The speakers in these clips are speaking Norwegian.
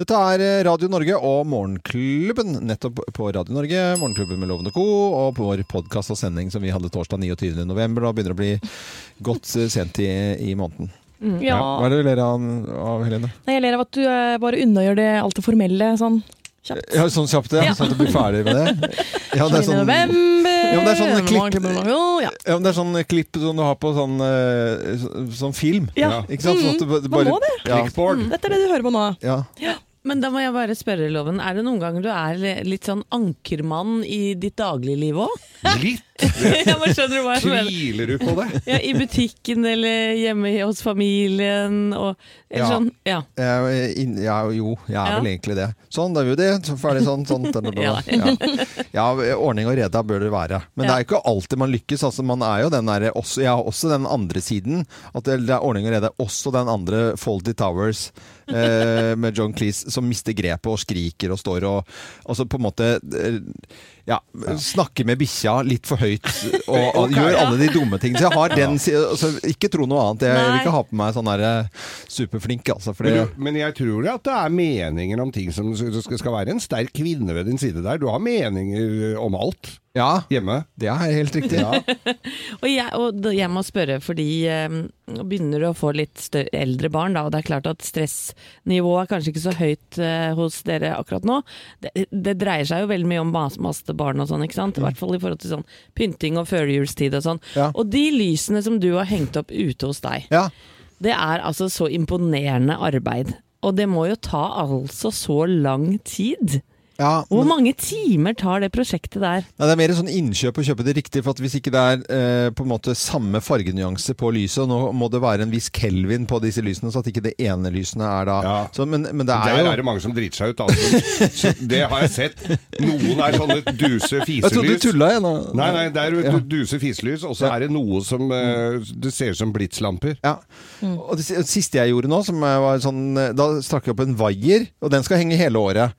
Dette er eh, Radio Norge og Morgenklubben, nettopp på Radio Norge. Morgenklubben med Lovende Co. og på vår podkast og sending som vi hadde torsdag 29. november. Da begynner det å bli godt eh, sent i, i måneden. Ja. Hva er det du ler av, av Helene? Nei, jeg ler av at du eh, bare unnagjør det alt det formelle sånn kjapt. Ja, sånn kjapt, ja. Ja. Sånn at du blir ferdig med det? Ja, det er sånn, November, Ja, men det er sånn klipp- Morgenklubben ja. ja, men det er sånn klipp som du har på sånn, eh, så- sånn film. Ja. Ikke sant? Sånn at du bare- Man må det. Ja, Clickboard. Dette er det du hører på nå. ja. Men da må jeg bare spørre, Loven. Er det noen ganger du er litt sånn ankermann i ditt dagligliv òg? Litt? ja, men skjønner du hva jeg mener? Tviler du på det? Ja, I butikken eller hjemme hos familien og eller Ja. sånn. Ja. Er ja, jo, jeg er vel egentlig det. Sånn, da er vi jo det. Så ferdig sånn. sånn da, da, da. Ja. Ordning og reda bør det være. Men det er jo ikke alltid man lykkes. Altså, man er jo den der, også, jeg har også den andre siden. At det er ordning og reda. Også den andre Foldy Towers eh, med John Cleese som mister grepet og skriker og står og altså på en måte eh, ja, snakker med bikkja litt for høyt og, og gjør alle de dumme tingene. Så jeg har den altså, Ikke tro noe annet. Jeg vil ikke ha på meg sånn der eh, superflink, altså. For Men, du, men jeg tror at det er meninger om ting som det skal være en sterk kvinne ved din side der. Du har meninger om alt ja, hjemme. det er helt riktig. Ja. Og jeg, og jeg må spørre, fordi nå nå begynner du å få litt større, eldre barn, da, og det er klart at stressnivået er kanskje ikke så høyt uh, hos dere akkurat nå. Det, det dreier seg jo veldig mye om mas maste barn og sånn, ikke sant? I hvert fall i forhold til sånn pynting og førjulstid og sånn. Ja. Og de lysene som du har hengt opp ute hos deg, Ja. det er altså så imponerende arbeid. Og det må jo ta altså så lang tid. Ja, Hvor mange timer tar det prosjektet der? Ja, det er mer sånn innkjøp å kjøpe det riktig. For at hvis ikke det er eh, på en måte samme fargenyanse på lyset, og nå må det være en viss kelvin på disse lysene, så at ikke det ene lysene er da Ja. så, men, men det er Der jo er det mange som driter seg ut. Altså. Det har jeg sett. Noen er sånne duse Jeg trodde du fiselys. tulla igjen. Nei, nei, det er Ja. duse fiselys, og så Ja. er det noe som eh, Det ser ut som blitslamper. Ja. Og det, siste jeg gjorde nå, som var sånn eh, Da strakk jeg opp en vaier, og den skal henge hele året.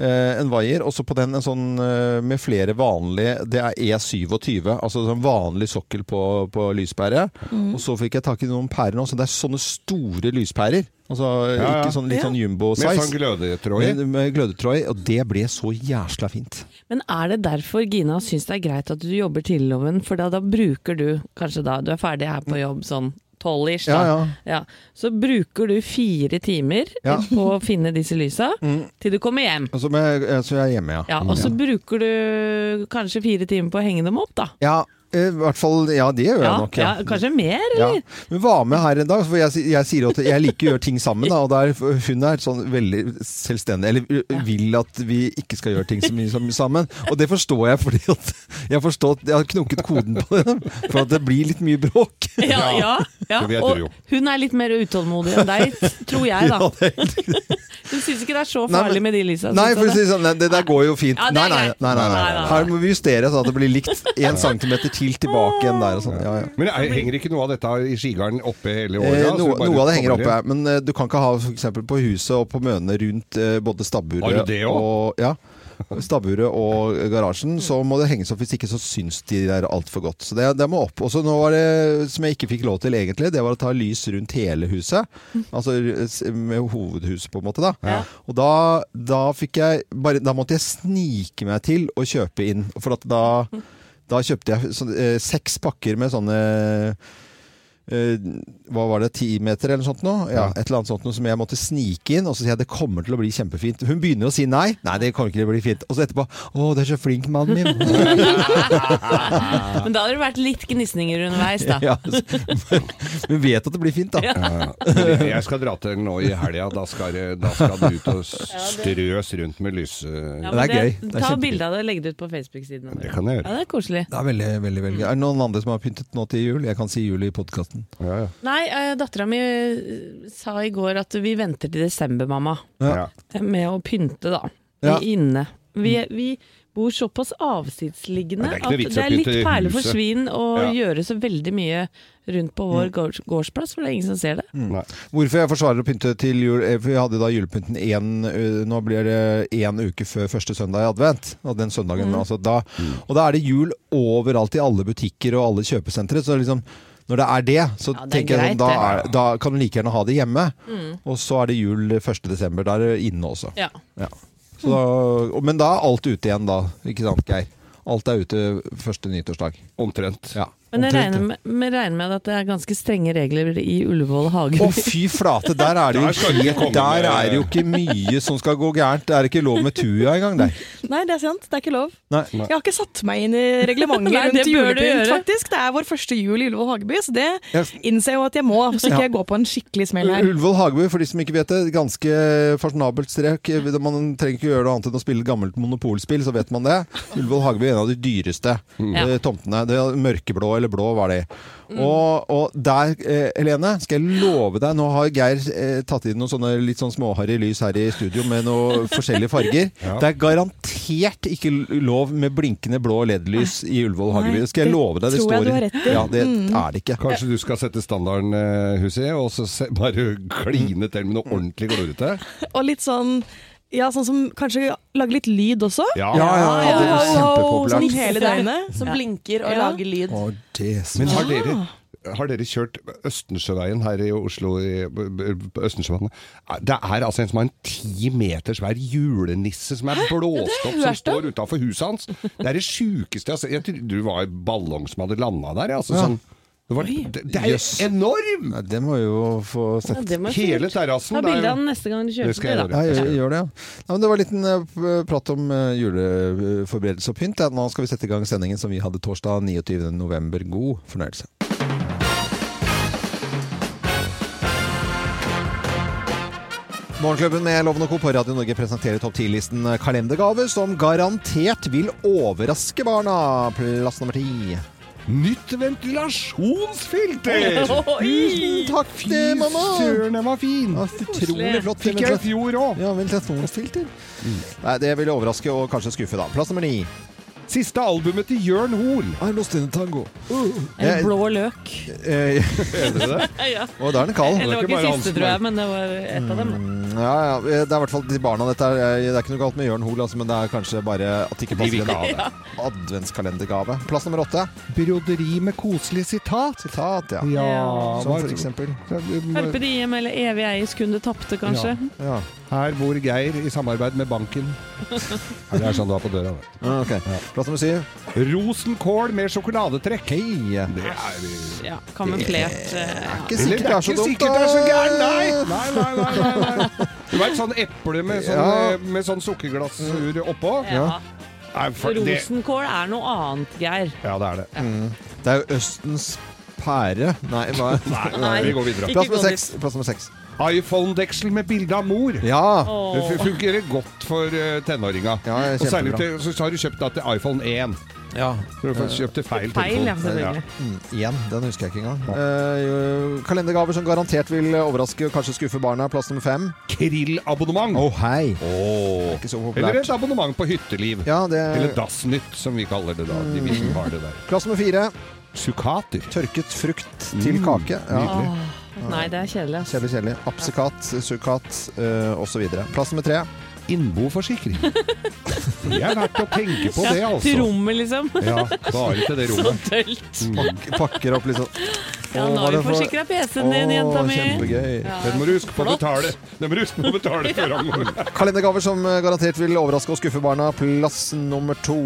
Eh, en vaier, og så på den en sånn eh, med flere vanlige Det er E27, altså sånn vanlig sokkel på, på lyspære. Mm. Og så fikk jeg tak i noen pærer nå, så det er sånne store lyspærer. Altså Ja, ja. ikke sånn litt sånn Med jumbo-size. sånn glødetråd i. Med, med glødetråd og det ble så jæsla fint. Men er det derfor Gina syns det er greit at du jobber til loven? For da, da bruker du, kanskje da du er ferdig her på jobb sånn tolv-ish. Ja, ja. Så bruker du fire timer på å finne disse lysa Mm. til du kommer hjem. Så, med, eh, så jeg er hjemme, ja. Ja, og så bruker du kanskje fire timer på å henge dem opp, da. Ja, i hvert fall Ja, det gjør jeg nok. ja, kanskje mer, Ja. eller? Men var med her en dag, for jeg, jeg sier at jeg liker å gjøre ting sammen. Da, og der, hun er sånn veldig selvstendig, eller vil at vi ikke skal gjøre ting så mye sammen. Og det forstår jeg, fordi at jeg, forstår jeg har knokket koden på det. For at det blir litt mye bråk. Ja, ja, ja. Og hun er litt mer utålmodig enn deg, tror jeg, da. Ja, det er Hun syns ikke det er så Nei, farlig men- med de lysa. Nei, for å si sånn, det der går jo fint. Ja, Nei, nei, nei, nei. Her må vi justere sånn at det blir likt én centimeter til tilbake igjen der og sånn. Ja, ja. Men er, henger ikke noe av dette i skigarden oppe hele året? Eh, noe, noe av det henger oppe, men uh, du kan ikke ha f.eks. på huset og på mønene rundt uh, både stabburet Har du det også? og ja, stabburet og garasjen, så må det henges opp. Hvis ikke så syns de der altfor godt. Så det, det må opp. Og så nå var det, som jeg ikke fikk lov til egentlig, det var å ta lys rundt hele huset. Altså med hovedhuset, på en måte, da. Ja. Og da, da fikk jeg bare Da måtte jeg snike meg til å kjøpe inn. For at da, da kjøpte jeg så, eh, seks pakker med sånne hva var det, ti meter eller noe sånt nå? Ja, et eller annet sånt noe som jeg måtte snike inn, og så sier jeg det kommer til å bli kjempefint. Hun begynner å si nei. Nei, det kommer ikke til å bli fint. Og så etterpå Å, det er så flink mannen min. Men da hadde det vært litt gnisninger underveis, da. ja, men vet at det blir fint, da. Ja. Jeg skal dra til nå i helga. Da, da skal det ut og strøs rundt med lys... Ja, Det er gøy. Det er Ta bilde av det og legg det ut på Facebook-siden. Det kan jeg gjøre. Ja, det er koselig. Det er veldig, veldig, veldig. Er det noen andre som har pyntet nå til jul? Jeg kan si jul i podkasten. Ja, ja. Nei, eh, dattera mi eh, sa i går at vi venter til desember, mamma. Ja. Med å pynte, da. Inne. Vi, vi bor såpass avsidsliggende at det er litt perle for svin å Ja. gjøre så veldig mye rundt på vår mm. gårdsplass, for det er ingen som ser det. Mm. Hvorfor jeg forsvarer å pynte til jul eh, vi hadde da julepynten én Nå blir det én uke før første søndag i advent. Og den søndagen, altså da, og da er det jul overalt i alle butikker og alle kjøpesentre. Så liksom når det er det, så Ja, det er tenker jeg greit, sånn, da, er, da kan du like gjerne ha det hjemme. Mm. Og så er det jul 1. desember. Da er det inne også. Ja. Så da, men da er alt ute igjen da, ikke sant Geir? Alt er ute første nyttårsdag. Omtrent. Ja. Men jeg regner med, regner med at det er ganske strenge regler i Ullevål hage. Å, fy flate! Der er det jo Der ikke helt, der er jo ikke mye som skal gå gærent. Det er ikke lov med tuja engang der. Nei, det er sant. Det er ikke lov. Nei. Jeg har ikke satt meg inn i reglementet det rundt julepynt, faktisk. Det er vår første jul i Ullevål Hageby, så det innser jeg jo at jeg må, så ikke Ja. jeg går på en skikkelig smell her. Ullevål Hageby, for de som ikke vet det, ganske fasjonabelt strek. Man trenger ikke gjøre noe annet enn å spille gammelt monopolspill, så vet man det. Ullevål Hageby er en av de dyreste mm. tomtene. Det mørkeblå eller blå var det. Og, og der, eh, Helene, skal jeg love deg Nå har Geir eh, tatt inn noen sånne litt sånn småharry lys her i studio med noen forskjellige farger. Ja. Det er garantert ikke lov med blinkende blå LED-lys i Ullevål Hageby. Det skal jeg love deg. Det jeg står du har rett i. Ja, det Mm. er det ikke. Kanskje du skal sette standarden, eh, Huset, og så se, bare kline til med noe ordentlig glorete? Og litt sånn ja, sånn som kanskje lager litt lyd også. Ja. Ja, ja, ja, det er kjempepopulært. Sånn hele døgnet. Som Ja. blinker og Ja. lager lyd. Å, det er så- Men har dere, har dere kjørt Østensjøveien her i Oslo, i, Østensjøvannet? Det er altså en som har en ti meter svær julenisse som er blåst opp, som står utafor huset hans. Det er det sjukeste jeg har sett. Jeg trodde det var en ballong som hadde landa der. Altså, Ja. sånn. Det, var, det, det er jo enorm! Ja, det må jeg jo få sett. Ja, Hele terrassen. Ta bilde av den neste gang du kjører Det forbi, da. Ja, gjør, gjør det, ja. ja men det var en liten eh, prat om uh, juleforberedelse og pynt. Nå skal vi sette i gang sendingen som vi hadde torsdag 29. november. God fornøyelse. Morgenklubben med Loven og Co. på Radio Norge presenterer topp 10-listen kalendergaver som garantert vil overraske barna. Plass nummer ti. Nytt ventilasjonsfilter! Tusen takk, det, mamma! Søren, den var fin! Utrolig flott. Fikk jeg i fjor òg. Ja, ventilasjonsfilter. Nei, det vil overraske og kanskje skuffe, da. Plass nummer ni. Siste albumet til Jørn Hoel. I lost in a tango. En blå løk. Eh, Er det det? Ja. og da er den kald. Det var ikke siste, tror jeg, men det var et av dem. da. Mm, Ja, ja. Det er i hvert fall til barna dette. er- Det er ikke noe galt med Jørn Hoel, altså, men det er kanskje bare at det ikke passer en gave. ja. adventskalendergave. Plass nummer åtte. Broderi med koselig sitat. Sitat, ja. Ja, Som for eksempel. Carpe diem eller evig eies kunde tapte, kanskje. Ja. Her bor Geir i samarbeid med banken. Det er sånn du har på døra. Ah, ok. Plass nummer syv. Rosenkål med sjokoladetrekk. Hei. Det er Ja, kamuflert. eh, ja. Ikke sikkert det er så dumt, sikkert det er så gærent, nei! Nei, nei, nei, nei, nei. Du vet sånn eple med sånn, Ja. eh, med sånn sukkerglassur oppå? Ja. Nei, for det, Rosenkål er noe annet, Geir. ja, det er det. Det er jo Østens pære. Nei, hva? Nei, nei, vi går videre. Plass nummer seks. Plass nummer seks. iPhone-deksel med bilde av mor. Ja. Det fungerer godt for uh, tenåringa. Ja, Og særlig kjempebra. til, så har du kjøpt da til iPhone 1. Ja. Så du har kjøpt til feil Feil, ja, telefon. selvfølgelig. Mm, igjen, den husker jeg ikke engang. Eh, kalendergaver som garantert vil overraske og kanskje skuffe barna. Plass nummer fem. Krill-abonnement. Å, hei! Åh. Ikke så Eller et abonnement på Hytteliv. Ja, det Eller Dassnytt, som vi kaller det da. De vi som har det der. Plass nummer fire. Sukater. Tørket frukt til Mm, kake. Ja. nydelig. Nei, det er kjedelig. Kjedelig, kjedelig. Apsekat, sukat uh, osv. Plass nummer tre. Innboforsikring. Det er verdt å tenke på det, Til altså. rommet, liksom. Ja, bare til det Så rommet. tølt. Mm. Pak pakker opp sånn. Ja, nå har vi for- forsikra PC-en din, jenta mi. Kjempegøy. Ja. Den må du huske på å betale. Den må du huske på å betale før han Kalendergaver som garantert vil overraske og skuffe barna. Plass nummer to.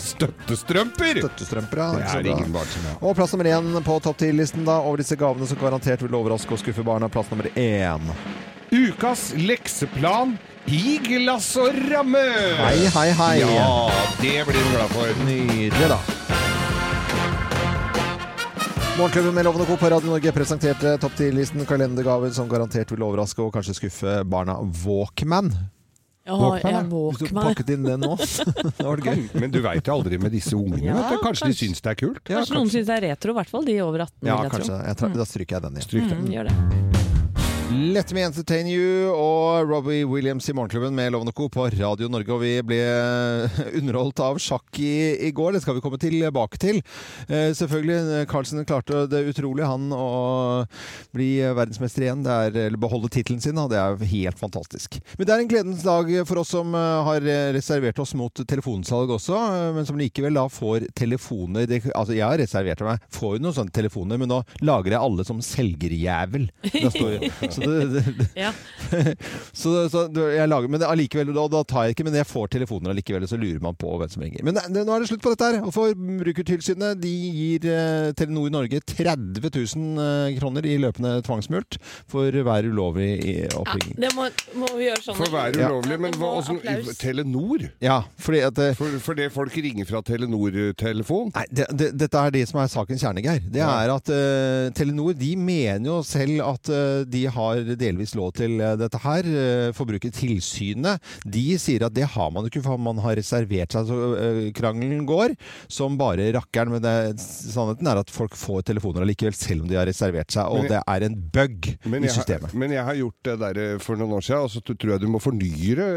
Støttestrømper! Støttestrømper, ja. Det så er ingen barn som har. Og plass nummer én på topp 10-listen da, over disse gavene som garantert vil overraske og skuffe barna. Plass nummer én. Ukas lekseplan i glass og ramme! Hei, hei, hei. Ja, det blir du glad for. Nydelig, da. Morgenklubben med Lovende Co. på Radio Norge presenterte topp 10-listen kalendergaver som garantert vil overraske og kanskje skuffe barna. Walkman. Ja, Walkman, jeg. Hvis du pakket inn den nå, det var det gøy. Men du veit jo aldri med disse ungene. Ja, kanskje. Kanskje de syns det er kult? Ja, Kanskje noen syns det er retro, i hvert fall de over 18. Ja, vil jeg kanskje. tro. Jeg tar, da stryker jeg den igjen. Stryk den. Mm, gjør det. Let me entertain you og Robbie Williams i Morgenklubben med Lovende Co. på Radio Norge. Og vi ble underholdt av sjakk i, i går. Det skal vi komme tilbake til. Eh, selvfølgelig, Carlsen klarte det utrolig, han, å bli verdensmester igjen. Er, eller beholde tittelen sin, og det er helt fantastisk. Men det er en gledens dag for oss som eh, har reservert oss mot telefonsalg også, eh, men som likevel da får telefoner. Det, altså, jeg har reservert meg, får jo noen sånne telefoner, men nå lager jeg alle som selgerjævel. Det står jo. Så det, det, det, Ja. så, så jeg lager, men det- allikevel, da, da tar jeg ikke, men jeg får telefoner allikevel, så lurer man på hvem som ringer. Men det, nå er det slutt på dette her. Og Forbrukertilsynet de gir eh, Telenor Norge 30 000 eh, kroner i løpende tvangsmulkt for hver ulovlig oppringning. Ja, det må, må vi gjøre sånn. For å være Ja. ulovlig. Men hva, også, åssen- Telenor? Ja, fordi at eh, For, for det folk ringer fra Telenor-telefon? Nei, det, det, dette er det som er sakens kjerne, Geir. Det Ja. er at eh, Telenor de mener jo selv at eh, de har delvis lov til eh, dette her. Uh, Forbrukertilsynet de sier at det har man ikke, for man har reservert seg. Så eh, krangelen går som bare rakkeren. Men det, sannheten er at folk får telefoner allikevel, selv om de har reservert seg. Og jeg- det er en bug i systemet. har- men jeg har gjort det der eh, for noen år siden, og så tror jeg du må fornye det.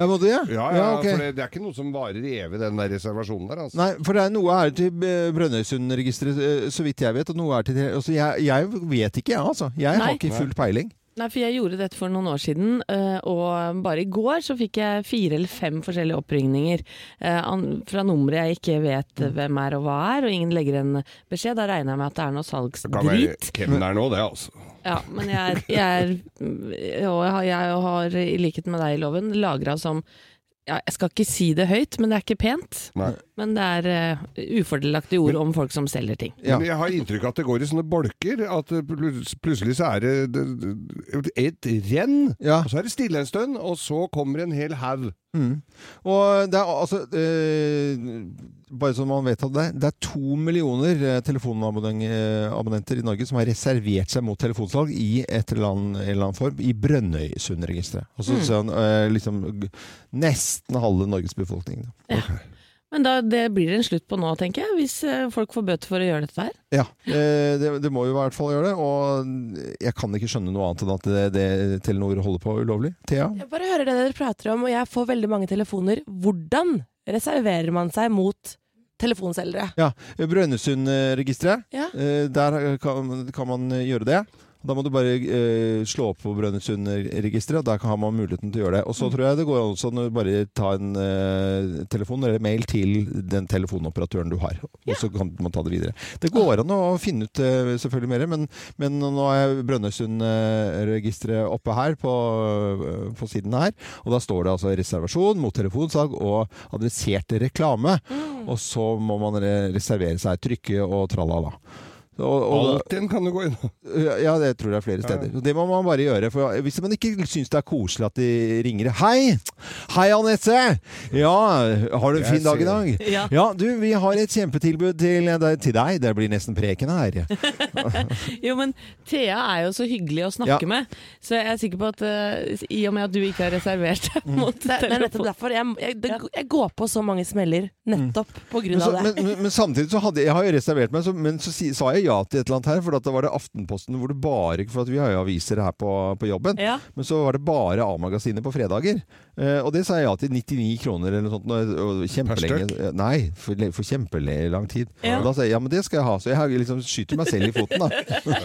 Ja, må du det? Ja, ja, ok. for det, det er ikke noe som varer evig, den der reservasjonen der. Altså. Nei, for det er noe er til eh, Brønnøysundregisteret, eh, så vidt jeg vet. Og noe er til altså, jeg, jeg vet ikke, jeg, altså. Jeg Nei. har ikke full peiling. Nei, for jeg gjorde dette for noen år siden, eh, og bare i går så fikk jeg fire eller fem forskjellige oppringninger eh, fra numre jeg ikke vet Mm. hvem er og hva er, og ingen legger en beskjed. Da regner jeg med at det er noe Det kan være salgsdrit. hvem det er nå, det, altså. Ja, men jeg er, jeg er og jeg har, jeg har, i likhet med deg i loven, lagra som ja, Jeg skal ikke si det høyt, men det er ikke pent. Nei. Men det er uh, ufordelaktige ord om folk som selger ting. Ja. Men jeg har inntrykk av at det går i sånne bolker. At plutselig så er det det- det- et renn, Ja. og så er det stille en stund, og så kommer en hel haug. Mm. Og det er altså eh, Bare så man vet at det, det er to millioner eh, telefonabonnenter i Norge som har reservert seg mot telefonsalg i et eller annet, en eller annen form i Brønnøysundregisteret. Altså sånn, eh, liksom nesten halve Norges befolkning. Da. Men da, det blir det en slutt på nå, tenker jeg, hvis eh, folk får bøter for å gjøre dette her. Ja, eh, det, det må jo i hvert fall gjøre det. Og jeg kan ikke skjønne noe annet enn at det, det Telenor holder på ulovlig. Thea? Jeg bare hører det dere prater om, og jeg får veldig mange telefoner. Hvordan reserverer man seg mot telefonselgere? Ja, Brønnøysundregisteret. Ja. Eh, Der kan, kan man gjøre det. Da må du bare eh, slå opp på Brønnøysundregisteret, og der kan- har man muligheten til å gjøre det. Og så tror jeg det går også an å bare ta en eh, telefon eller mail til den telefonoperatøren du har. Og så kan man ta det videre. Det går an å finne ut eh, selvfølgelig mer, men, men nå er Brønnøysundregisteret oppe her på, eh, på siden her. Og da står det altså reservasjon mot telefonsalg og adressert reklame. Og så må man reservere seg, trykke og tralala. Altinn kan du gå inn. ja, det tror jeg er flere steder. Ja. Det må man bare gjøre. For hvis man ikke syns det er koselig at de ringer Hei! Hei, Anette! Ja, har du en fin dag i dag? Ja. Ja, du, vi har et kjempetilbud til, til deg. Det blir nesten preken her. Jo, men Thea er jo så hyggelig å snakke Ja. med, så jeg er sikker på at uh, i og med at du ikke har reservert deg Mm. mot Det, det er nettopp derfor. Jeg, jeg, det, jeg går på så mange smeller nettopp på grunn så, av det. men, men, men samtidig så hadde jeg har jo reservert meg, så, men så sa jeg ja til et eller annet her. For da var det Aftenposten hvor det bare For at vi har jo aviser her på, på jobben. Ja. Men så var det bare A-magasinet på fredager. Eh, og det sa jeg ja til 99 kroner eller noe sånt. Kjempelenge. Eh, Nei, for, for kjempelang tid. Ja. Og da sa jeg ja, men det skal jeg ha. Så jeg liksom skyter meg selv i foten, da.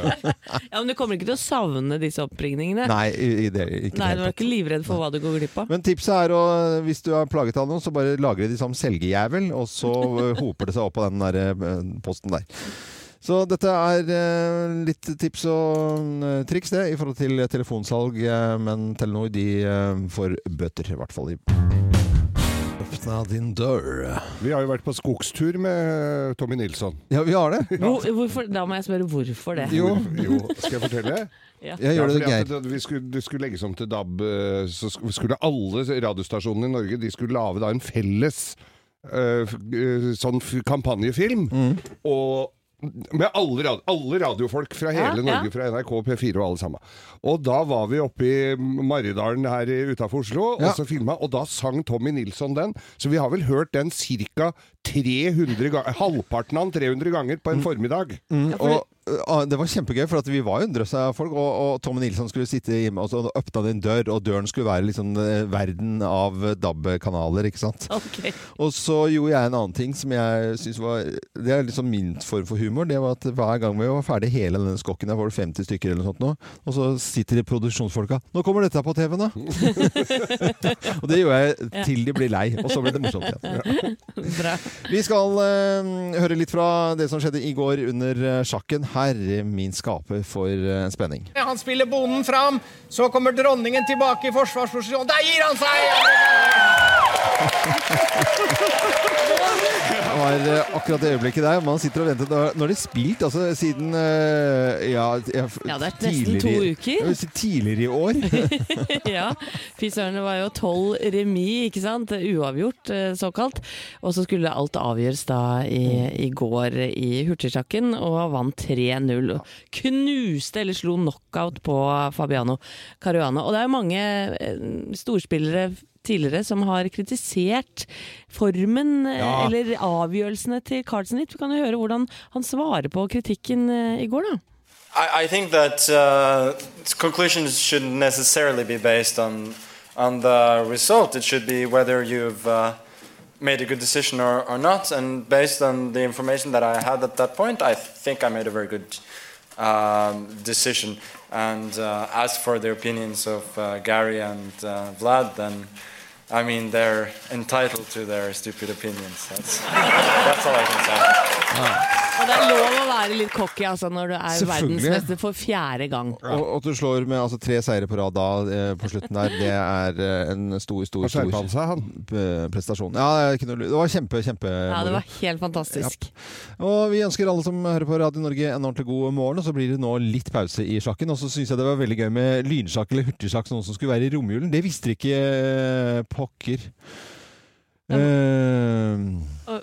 ja, Men du kommer ikke til å savne disse oppringningene? Nei, i, i det, ikke Nei, du er ikke livredd for hva du går glipp av? Men tipset er å, hvis du er plaget av noe, så bare lagre de som selgejævel, og så eh, hoper det seg opp på den der posten der. Så dette er eh, litt tips og eh, triks det i forhold til telefonsalg, eh, men Telenor de eh, får bøter, i hvert fall. Åpna din dør. Vi har jo vært på skogstur med Tommy Nilsson. Ja, vi har det. Hvor, hvorfor, da må jeg spørre hvorfor det. Jo. jo. Skal jeg fortelle? Ja. Jeg gjør det, Geir. det, vi skulle, det skulle legges om til DAB, så skulle alle radiostasjonene i Norge de skulle lage da en felles uh, eh, sånn f- kampanjefilm. Mm. Og med alle, radio, alle radiofolk fra hele Ja, Norge, ja. fra NRK, P4 og alle sammen. Og da var vi oppe i Maridalen her utafor Oslo, Ja. og så filma, og da sang Tommy Nilsson den. Så vi har vel hørt den ca. 300 ganger, halvparten av den 300 ganger på en formiddag. Mm, Ja, for og det var kjempegøy, for at vi var jo en drøss av folk. Og, og Tommy Nilsson skulle sitte hjemme, og så åpna det en dør, og døren skulle være liksom eh, verden av DAB-kanaler, ikke sant. Okay. Og så gjorde jeg en annen ting som jeg syns var Det er liksom min form for humor. Det var at hver gang vi var ferdig hele denne skokken, der var det 50 stykker eller noe sånt nå, og så sitter de produksjonsfolka 'Nå kommer dette på TV, da!' og det gjorde jeg til de blir lei, og så ble det morsomt igjen. Bra. Vi skal uh, høre litt fra det som skjedde i går under sjakken sjakken. Herre min skaper for eh, en spenning. Han spiller bonden fram, så kommer dronningen tilbake i forsvarsposisjon. Der gir han seg! Det var eh, akkurat det øyeblikket der. Man sitter og venter. Nå har de spilt altså siden eh, ja, Ja, det er nesten to uker. Tidligere i år. ja. Fy søren, det var jo tolv remis, ikke sant. Uavgjort, eh, såkalt. Og så skulle alt avgjøres da i, i går i hurtigsjakken, og vant 3-0. Knuste, eller slo knockout på Fabiano Caruana. Og det er jo mange storspillere tidligere som har kritisert formen eh, Ja. eller avgjørelsene til Carlsen litt. Vi kan jo høre hvordan han svarer på kritikken eh, i går, da. I, I think that uh, conclusions shouldn't necessarily be based on on the result. It should be whether you've uh, made a good decision or, or not. And based on the information that I had at that point, I think I made a very good um, decision. And uh, as for the opinions of uh, Gary and uh, Vlad, then I mean they're entitled to their stupid opinions. That's, that's all I can say. Og det er lov å være litt cocky altså, når du er Selvfølgelig. verdensmester for fjerde gang. Og at du slår med altså, tre seire på rad da eh, på slutten der, det er eh, en stor, stor, Han skjerpa stor seg, han. prestasjon. Ja, det, er ikke noe, det var kjempe, kjempe Ja, det moro. var helt fantastisk. Og vi ønsker alle som hører på Radio Norge en ordentlig god morgen. Og så blir det nå litt pause i sjakken. Og så syns jeg det var veldig gøy med lynsjakk eller hurtigsjakk, noen som skulle være i romjulen. Det visste ikke eh, pokker. Eh,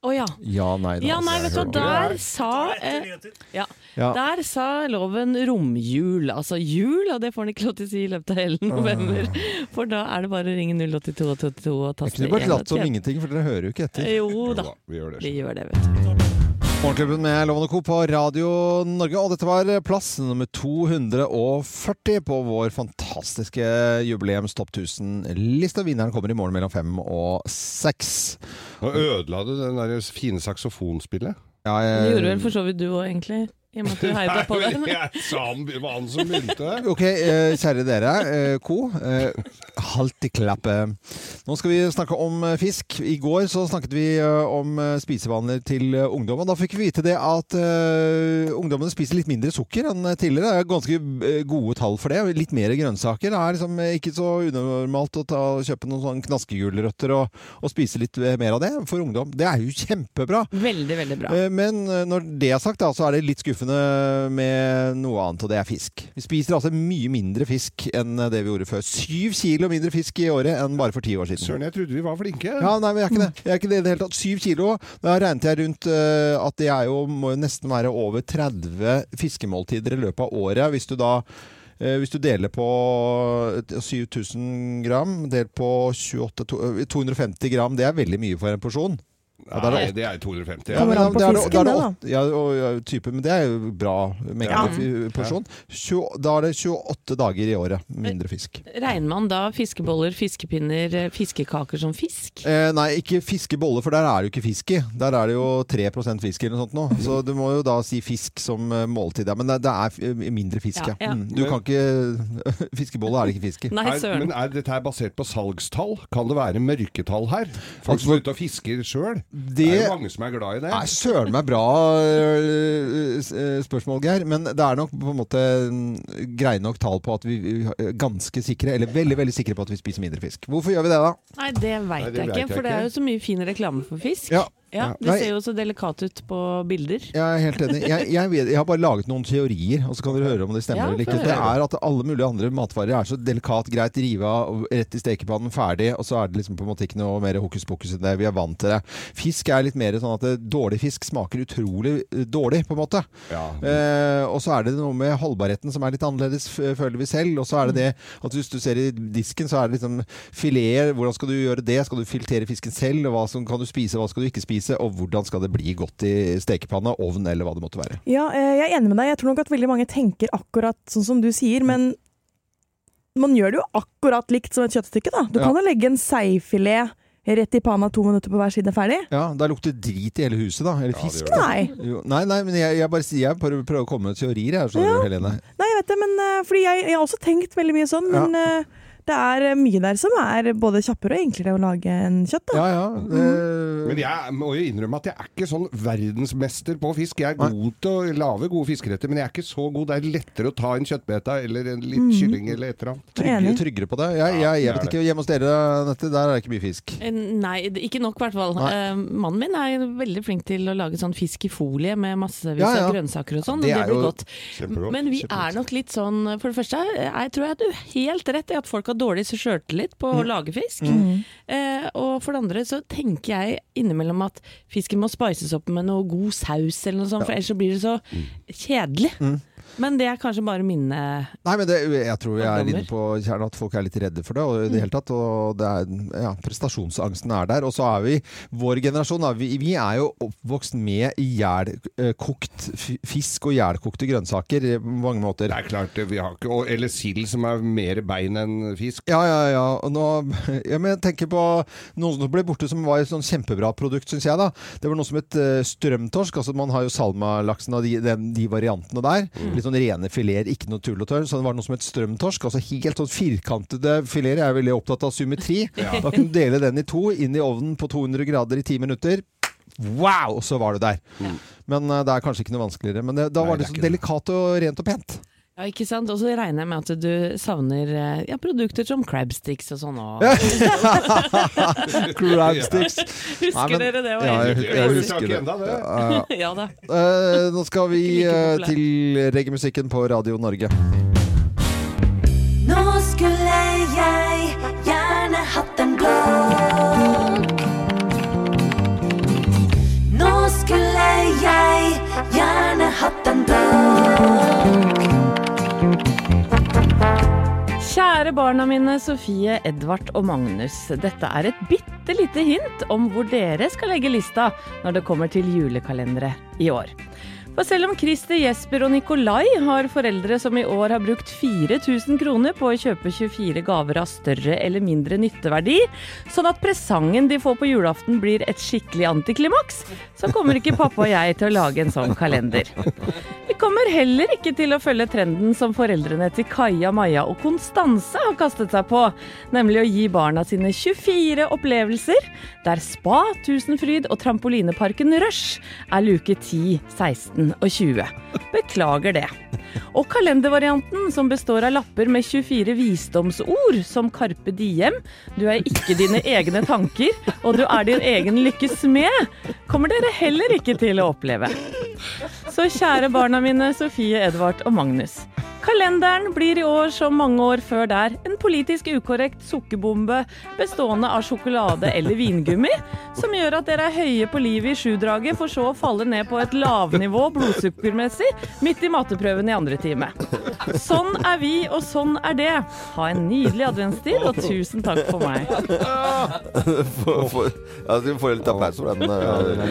Å ja. ja, nei da. Ja, nei, vet du der sa eh, ja, Ja. Der sa loven romjul, altså jul, og det får han ikke lov til å si i løpet av hele november. For da er det bare å ringe 082 og 82 og Jeg taste kunne bare latt som ingenting, for dere hører jo ikke etter. Jo da, Vi gjør det. vi gjør det, vet du. Morgenklubben med Lovende Co. på Radio Norge. Og dette var plass nummer 240 på vår fantastiske jubileums Topp 1000-liste. Vinneren kommer i morgen mellom fem og seks. Nå ødela du det der fine saksofonspillet. Ja, Det gjorde vel for så vidt du òg, egentlig. I og med at du heiet på det. Jeg sa han, det var han som begynte. Ok, eh, kjære dere, eh, ko. Eh, halt i klappet. Nå skal vi snakke om fisk. I går så snakket vi om spisevaner til ungdom. Og da fikk vi vite det at ungdommene spiser litt mindre sukker enn tidligere. Det er ganske gode tall for det. Litt mer grønnsaker. Det er liksom ikke så unormalt å ta, kjøpe noen sånn knaskegulrøtter og, og spise litt mer av det for ungdom. Det er jo kjempebra. Veldig, veldig bra. Men når det er sagt, da, så er det litt skuffende med noe annet, og det er fisk. Vi spiser altså mye mindre fisk enn det vi gjorde før. Syv kilo mindre fisk i året enn bare for ti år siden. Søren, jeg trodde vi var flinke. Ja, nei, men jeg er ikke det. Jeg er ikke det i det hele tatt. Syv kilo. Da regnet jeg rundt uh, at det er jo, må jo nesten være over 30 fiskemåltider i løpet av året. Hvis du da eh, hvis du deler på 7000 gram, delt på 28, eh, 250 gram, det er veldig mye for en porsjon. Ja, er det Nei, det er 250. Ja, Ja. Kommer an på fisken, det da. Ja, og, type, men det er jo bra mengde Ja. porsjon. Da er det 28 dager i året mindre fisk. Regner man da fiskeboller, fiskepinner, eh, fiskekaker som fisk? Eh, nei, ikke fiskeboller, for der er det jo ikke fisk i. Der er det jo 3% fisk eller noe sånt nå. Så du må jo da si fisk som eh, måltid. Ja. Men det, det er mindre fisk, ja. Ja. Mm. Du kan ikke Fiskebolle er det ikke fisk i. Nei, Er, søren. men er dette her basert på salgstall? Kan det være mørketall her? Folk som er ute og fisker sjøl? Det Det er jo mange som er glad i det. Nei, søren meg bra s- øh, spørsmål, Geir. Men det er nok på en måte mm, greie nok tall på at vi vi er ganske sikre, eller veldig veldig sikre på at vi spiser mindre fisk. Hvorfor gjør vi det, da? Nei, det veit jeg, jeg ikke, for det er jo så mye fin reklame for fisk. Ja. Ja, Det ser jo så delikat ut på bilder. Jeg er helt enig. Jeg, jeg, vet, jeg har bare laget noen teorier, og så kan dere høre om det stemmer Ja, eller ikke. Det er at alle mulige andre matvarer er så delikat, greit, rive av, rett i stekepannen, ferdig, og så er det liksom på en måte ikke noe mer hokus pokus enn det. Vi er vant til det. Fisk er litt mer sånn at det, dårlig fisk smaker utrolig eh, dårlig, på en måte. Ja. Eh, og så er det noe med holdbarheten som er litt annerledes, føler vi selv. Og så er det det at hvis du ser i disken, så er det liksom fileter. Hvordan skal du gjøre det? Skal du filtere fisken selv? Hva som kan du spise, hva skal du ikke spise? Spise, og hvordan skal det bli godt i stekepanna, ovn eller hva det måtte være. Ja, eh, jeg er enig med deg. Jeg tror nok at veldig mange tenker akkurat sånn som du sier, men man gjør det jo akkurat likt som et kjøttstykke, da. Du Ja. kan jo legge en seifilet rett i panna to minutter på hver side ferdig. Ja, Da lukter drit i hele huset, da. Eller fisk. Ja. Nei. Jo, nei, nei, men jeg, jeg bare jeg prøver, prøver å komme med teorier her, så Ja. Helene. Nei, jeg vet det, men eh, fordi jeg, jeg har også tenkt veldig mye sånn, men eh, det er eh, mye der som er både kjappere og enklere å lage enn kjøtt, da. Ja, ja. det- Men jeg må jo innrømme at jeg er ikke sånn verdensmester på fisk. Jeg er god til å lage gode fiskeretter, men jeg er ikke så god. Det er lettere å ta en kjøttbeta eller en litt kylling eller et eller annet. Tryggere, tryggere på det. Jeg, jeg, jeg, jeg vet ikke, hjemme hos dere, Nette, der er det ikke mye fisk. Eh, Nei, ikke nok i hvert fall. Eh, mannen min er veldig flink til å lage sånn fisk i folie med massevis Ja, ja. av grønnsaker og sånn. Det og er Det blir godt. Men vi Kjempegodt. er nok litt sånn For det første, jeg tror jeg du helt rett i at folk har dårlig sjøltillit på Mm. å lage fisk. Eh, og for det andre så tenker jeg innimellom at fisken må spices opp med noe god saus eller noe sånt, for ellers så blir det så kjedelig. Mm. Men det er kanskje bare mine Nei, men det, jeg tror jeg er inne på kjernen at folk er litt redde for det. Og, i det hele tatt, og det er, ja, prestasjonsangsten er der. Og så er vi, vår generasjon, er vi, vi er jo oppvokst med jælkokt fisk og jælkokte grønnsaker eh, på mange måter. Det er klart, vi har ikke og- Eller sild som er mer bein enn fisk. Ja, ja, ja. Og nå, ja men jeg tenker på noe som ble borte som var et sånn kjempebra produkt, syns jeg. da. Det var noe som het eh, strømtorsk. altså Man har jo salmalaksen og de, de, de variantene der. Litt sånn rene fileter, ikke noe tull og tørr. Så det var noe som het strømtorsk. altså Helt sånn firkantede fileter. Jeg er veldig opptatt av symmetri. Da kunne du dele den i to, inn i ovnen på 200 grader i ti minutter. Wow! Så var du der. Men eh, det er kanskje ikke noe vanskeligere. Men det, da Nei, var det det så delikat og rent og pent. Ja, ikke sant? Og så regner jeg med at du savner eh, ja, produkter som crabsticks og sånn. Crabsticks. Husker Nei, men- dere det? var Ja, jeg, jeg Jeg husker det. enda det. Ja, da. Eh, nå skal vi uh, til reggaemusikken på Radio Norge. Nå skulle jeg gjerne hatt en blå. Nå skulle jeg gjerne hatt en blå. Kjære barna mine Sofie, Edvard og Magnus. Dette er et bitte lite hint om hvor dere skal legge lista når det kommer til julekalendere i år. For selv om Christer, Jesper og Nikolai har foreldre som i år har brukt 4000 kroner på å kjøpe 24 gaver av større eller mindre nytteverdi, sånn at presangen de får på julaften blir et skikkelig antiklimaks, så kommer ikke pappa og jeg til å lage en sånn kalender. Vi kommer heller ikke til å følge trenden som foreldrene til Kaja, Maja og Konstanse har kastet seg på, nemlig å gi barna sine 24 opplevelser, der Spa, Tusenfryd og trampolineparken Rush er luke 10, 16 og 20. Beklager det. Og kalendervarianten, som består av lapper med 24 visdomsord, som Carpe Diem, du er ikke dine egne tanker, og du er din egen lykkes smed, kommer dere heller ikke til å oppleve. Så kjære barna mine Sofie, Edvard og Magnus. Kalenderen blir i år som mange år før der en politisk ukorrekt sukkerbombe bestående av sjokolade eller vingummi, som gjør at dere er høye på livet i sjudraget, for så å falle ned på et lavnivå blodsukkermessig midt i matteprøven i andre time. Sånn er vi, og sånn er det. Ha en nydelig adventstid, og tusen takk for meg. for, for, ja, Vi får litt applaus for den. eh,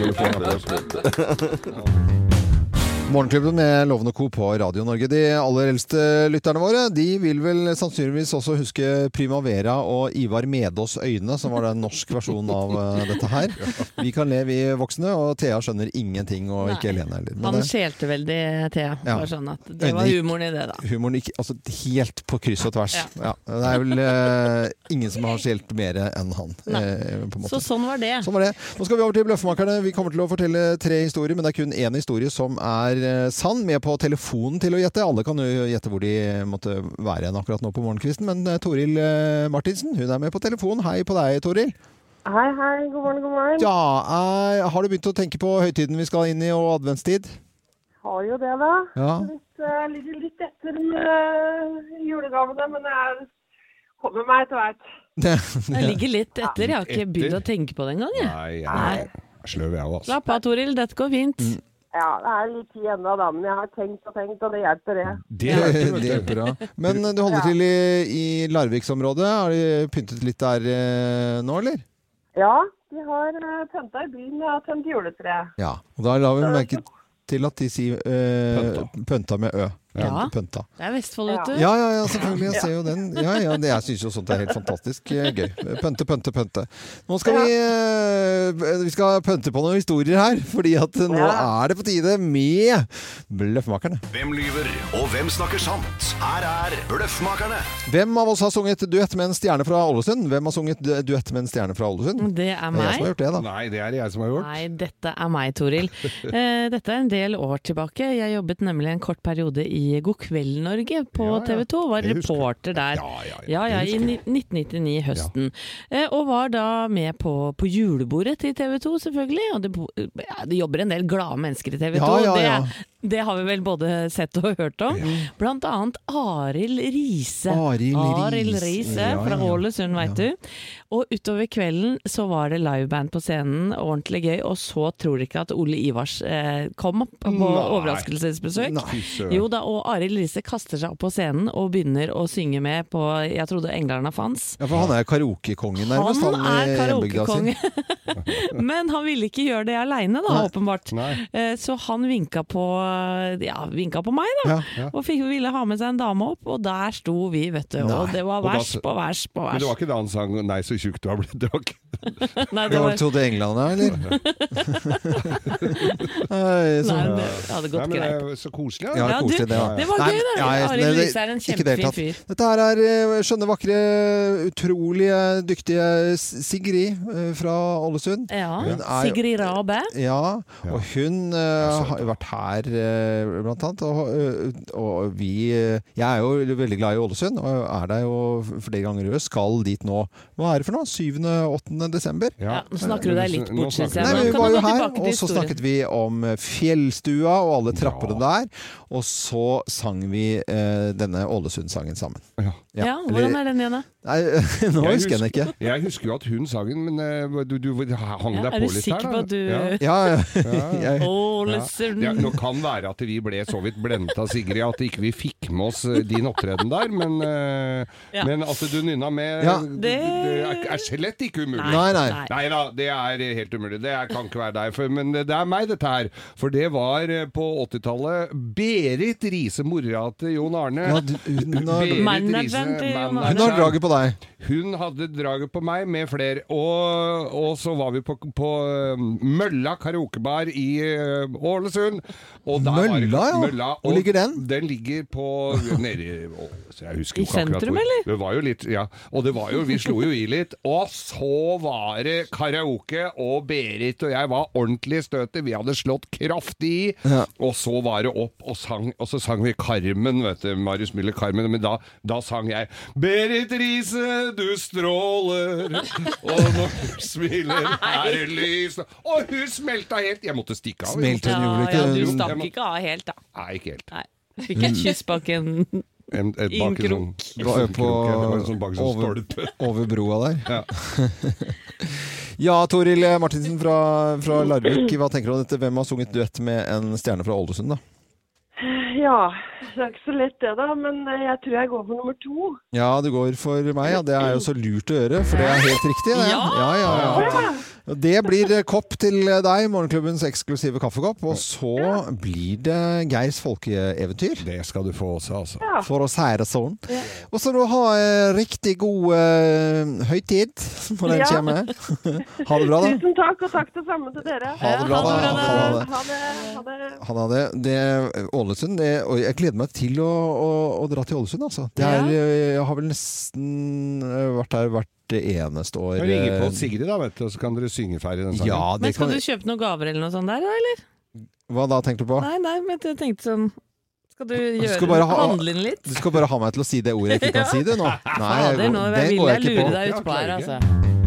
Morgenklubben med Lovende Co. på Radio Norge. De aller eldste lytterne våre de vil vel sannsynligvis også huske Primavera og Ivar Medås Øyne, som var den norsk versjonen av eh, dette her. Vi kan le, vi voksne, og Thea skjønner ingenting, og ikke Helene heller. Han skjelte veldig, Thea. Ja. Sånn at det var humoren i det, da. Humoren gikk altså, helt på kryss og tvers. Ja. Ja. Det er vel uh, ingen som har skjelt mer enn han. Eh. Så sånn var det. Sånn var det. Nå skal vi over til Bløffmakerne. Vi kommer til å fortelle tre historier, men det er kun én historie som er eh, sann. Med på telefonen til å gjette. Alle kan jo gjette hvor de måtte være igjen akkurat nå på morgenkvisten. Men eh, Toril eh, Martinsen hun er med på telefon. Hei på deg, Toril. Hei, hei. God morgen, god morgen. Ja, Har du begynt å tenke på høytiden vi skal inn i, og adventstid? Har jo det, da. Ja. Eh, ligger litt etter med julegavene, men jeg kommer meg etter hvert. Jeg ligger litt etter. Jeg har ikke begynt å tenke på det engang. jeg. Nei, jeg er sløv jeg òg, altså. Slapp av, Toril. Dette går fint. Ja, det er litt tid ennå, da, men jeg har tenkt og tenkt, og det hjelper, det. Det Det, hjelper, bra. Men eh, du holder Ja. til i, i Larviksområdet. Har de pyntet litt der eh, nå, eller? Ja, de har eh, pynta i byen og tømt juletre. Ja, og da la vi merke til at de sier eh, pønta med ø. Ja. Pønta. Det er Vestfold, vet du. Ja, ja, ja, selvfølgelig. Jeg ser jo den. Ja, ja, det, jeg syns jo sånt er helt fantastisk eh, gøy. Pønte, pønte, pønte. Nå skal vi eh, Vi skal pønte på noen historier her, fordi at nå er det på tide med Bløffmakerne. Hvem lyver, og hvem snakker sant? Her er Bløffmakerne. Hvem av oss har sunget duett med en stjerne fra Ålesund? Hvem har sunget duett med en stjerne fra Ålesund? Det er Det er jeg som har meg. gjort det, da. Nei, det er det jeg som har gjort. Nei, dette er meg, Toril. Eh, Dette er en del år tilbake. Jeg jobbet nemlig en kort periode i God kveld Norge på Ja, ja. TV 2. Var reporter der. Ja, ja, I 1999, høsten. Eh, Og var da med på, på julebordet til TV 2, selvfølgelig. Og det, ja, det jobber en del glade mennesker i TV 2. Ja, ja, ja. Det, det har vi vel både sett og hørt om. Blant annet Arild Riise. Arild Riise. Fra. Ålesund, veit du. Og utover kvelden så var det liveband på scenen, ordentlig gøy. Og så tror dere ikke at Ole Ivars eh, kom på Nei. overraskelsesbesøk. Nei. Jo da, og Arild Riise kaster seg opp på scenen og begynner å synge med på Jeg trodde englerne fantes. Ja, for han er karaokekongen nærmest. Han er i karaokekonge. Men han ville ikke gjøre det aleine, da, Nei. åpenbart. Nei. Eh, Så han vinka på, ja, vinka på meg, da. Ja. Og fikk, ville ha med seg en dame opp, og der sto vi, vet du. Nei. Og det var vers da vers på vers Men det var ikke da han sang 'Nei, så tjukk du har blitt'? Det var ikke Nei, Det var trodde Englene, eller? Nei, så, nei, det hadde gått greit. så koselig. Ja, Ja. Ja, koselig, det, ja. Det var Nei, gøy, da. Arild det- Riise er en kjempefin fyr. Dette her er eh, skjønne, vakre, utrolig dyktige Sigrid eh, fra Ålesund. Ja. Er- Sigrid Rabe. Ja, og hun eh, har vært her blant annet. Og, og vi Jeg er jo veldig glad i Ålesund, og er der jo flere ganger i år. Skal dit nå. Hva er det for noe? 7.-8. desember? Ja, nå snakker du deg litt bort, syns jeg. Nei, Vi var jo her, og så snakket vi om fjellstua og alle trappene der. Og så sang vi eh, denne Ålesund-sangen sammen. Ja. Ja, ja. hvordan er den igjen, da? Nei, nå Jeg husker jeg den ikke. Jeg husker jo at hun sang den, men eh, du, du hang Ja, deg er på du litt sikker der. på at du Ja. Ja, ja. Ja. Jeg, Ålesund Ja, nå kan være at vi ble så vidt blendet av Sigrid at ikke vi fikk med oss eh, din opptreden der, men, eh, Ja. men at du nynna med, Ja. det, Det- er, er slett ikke umulig. Nei, nei. Nei. Da, det er helt umulig. Det er- kan ikke være deg. Men det er meg, dette her. For det var på 80-tallet Berit Riise, mora til Jon Arne. Ja, du- hun har- Manageren til Jon Arne. hun har draget på deg. Hun hadde draget på meg med flere. Og, og så var vi på, på um, Mølla karaokebar i uh, Ålesund. Og der var det- Mølla, ja. Mølla, Hvor ligger den? Den ligger på nede i å, jeg husker I jo ikke akkurat sentrum, eller? Det var jo litt, ja. Og det var jo, vi slo jo i litt. Og så var det karaoke, og Berit og jeg var ordentlig i støtet. Vi hadde slått kraftig i. Ja. Og så var det opp, og, sang, og så sang vi Carmen, vet du. Marius Müller Carmen. Men da, da sang jeg Berit Riise, du stråler, og når du smiler, er det lys Og hun smelta helt! Jeg måtte stikke av. Smelte hun gjorde ja, du stakk ikke av helt, da. Nei, ikke helt. Nei. Fikk et kyss bak en En, et, bak en sånn, på sånn bak sånn over, over broa der. Ja. Ja, Toril Martinsen fra, fra Larvik, hva tenker du om dette? Hvem har sunget duett med en stjerne fra Ålesund, da? Ja, det er ikke så lett det, da. Men eh, jeg tror jeg går for nummer to. Ja, du går for meg. Ja. Det er jo så lurt å gjøre, for det er helt riktig. Det. Ja! Ja, ja, ja. Det blir eh, kopp til deg, morgenklubbens eksklusive kaffekopp. Og så blir det Geirs folkeeventyr. Det skal du få også, altså. Ja. For å si det sånn. Og så nå ha eh, riktig god eh, høytid når den Ja. kommer. ha det bra, da. Tusen takk, og takk det samme til dere. Ha det bra, da. Ha det Ha det. Ha det. Ha det. Han hadde det. Ålesund det, Og jeg gleder meg til å, å, å dra til Ålesund, altså. Det er, Jeg har vel nesten eh, vært der hvert eneste år. Ring på eh, Sigrid, da, vet du, og så kan dere synge ferdig den sangen. Ja, Men skal kan du kjøpe noen gaver eller noe sånt der, eller? Hva da, tenkte du på? Nei, nei, men jeg tenkte sånn Skal du gjøre skal bare ha- handle inn litt? Du skal bare ha meg til å si det ordet jeg ikke kan si, det nå. Nei, nå den vil går jeg ikke lure på. deg utpå her, altså.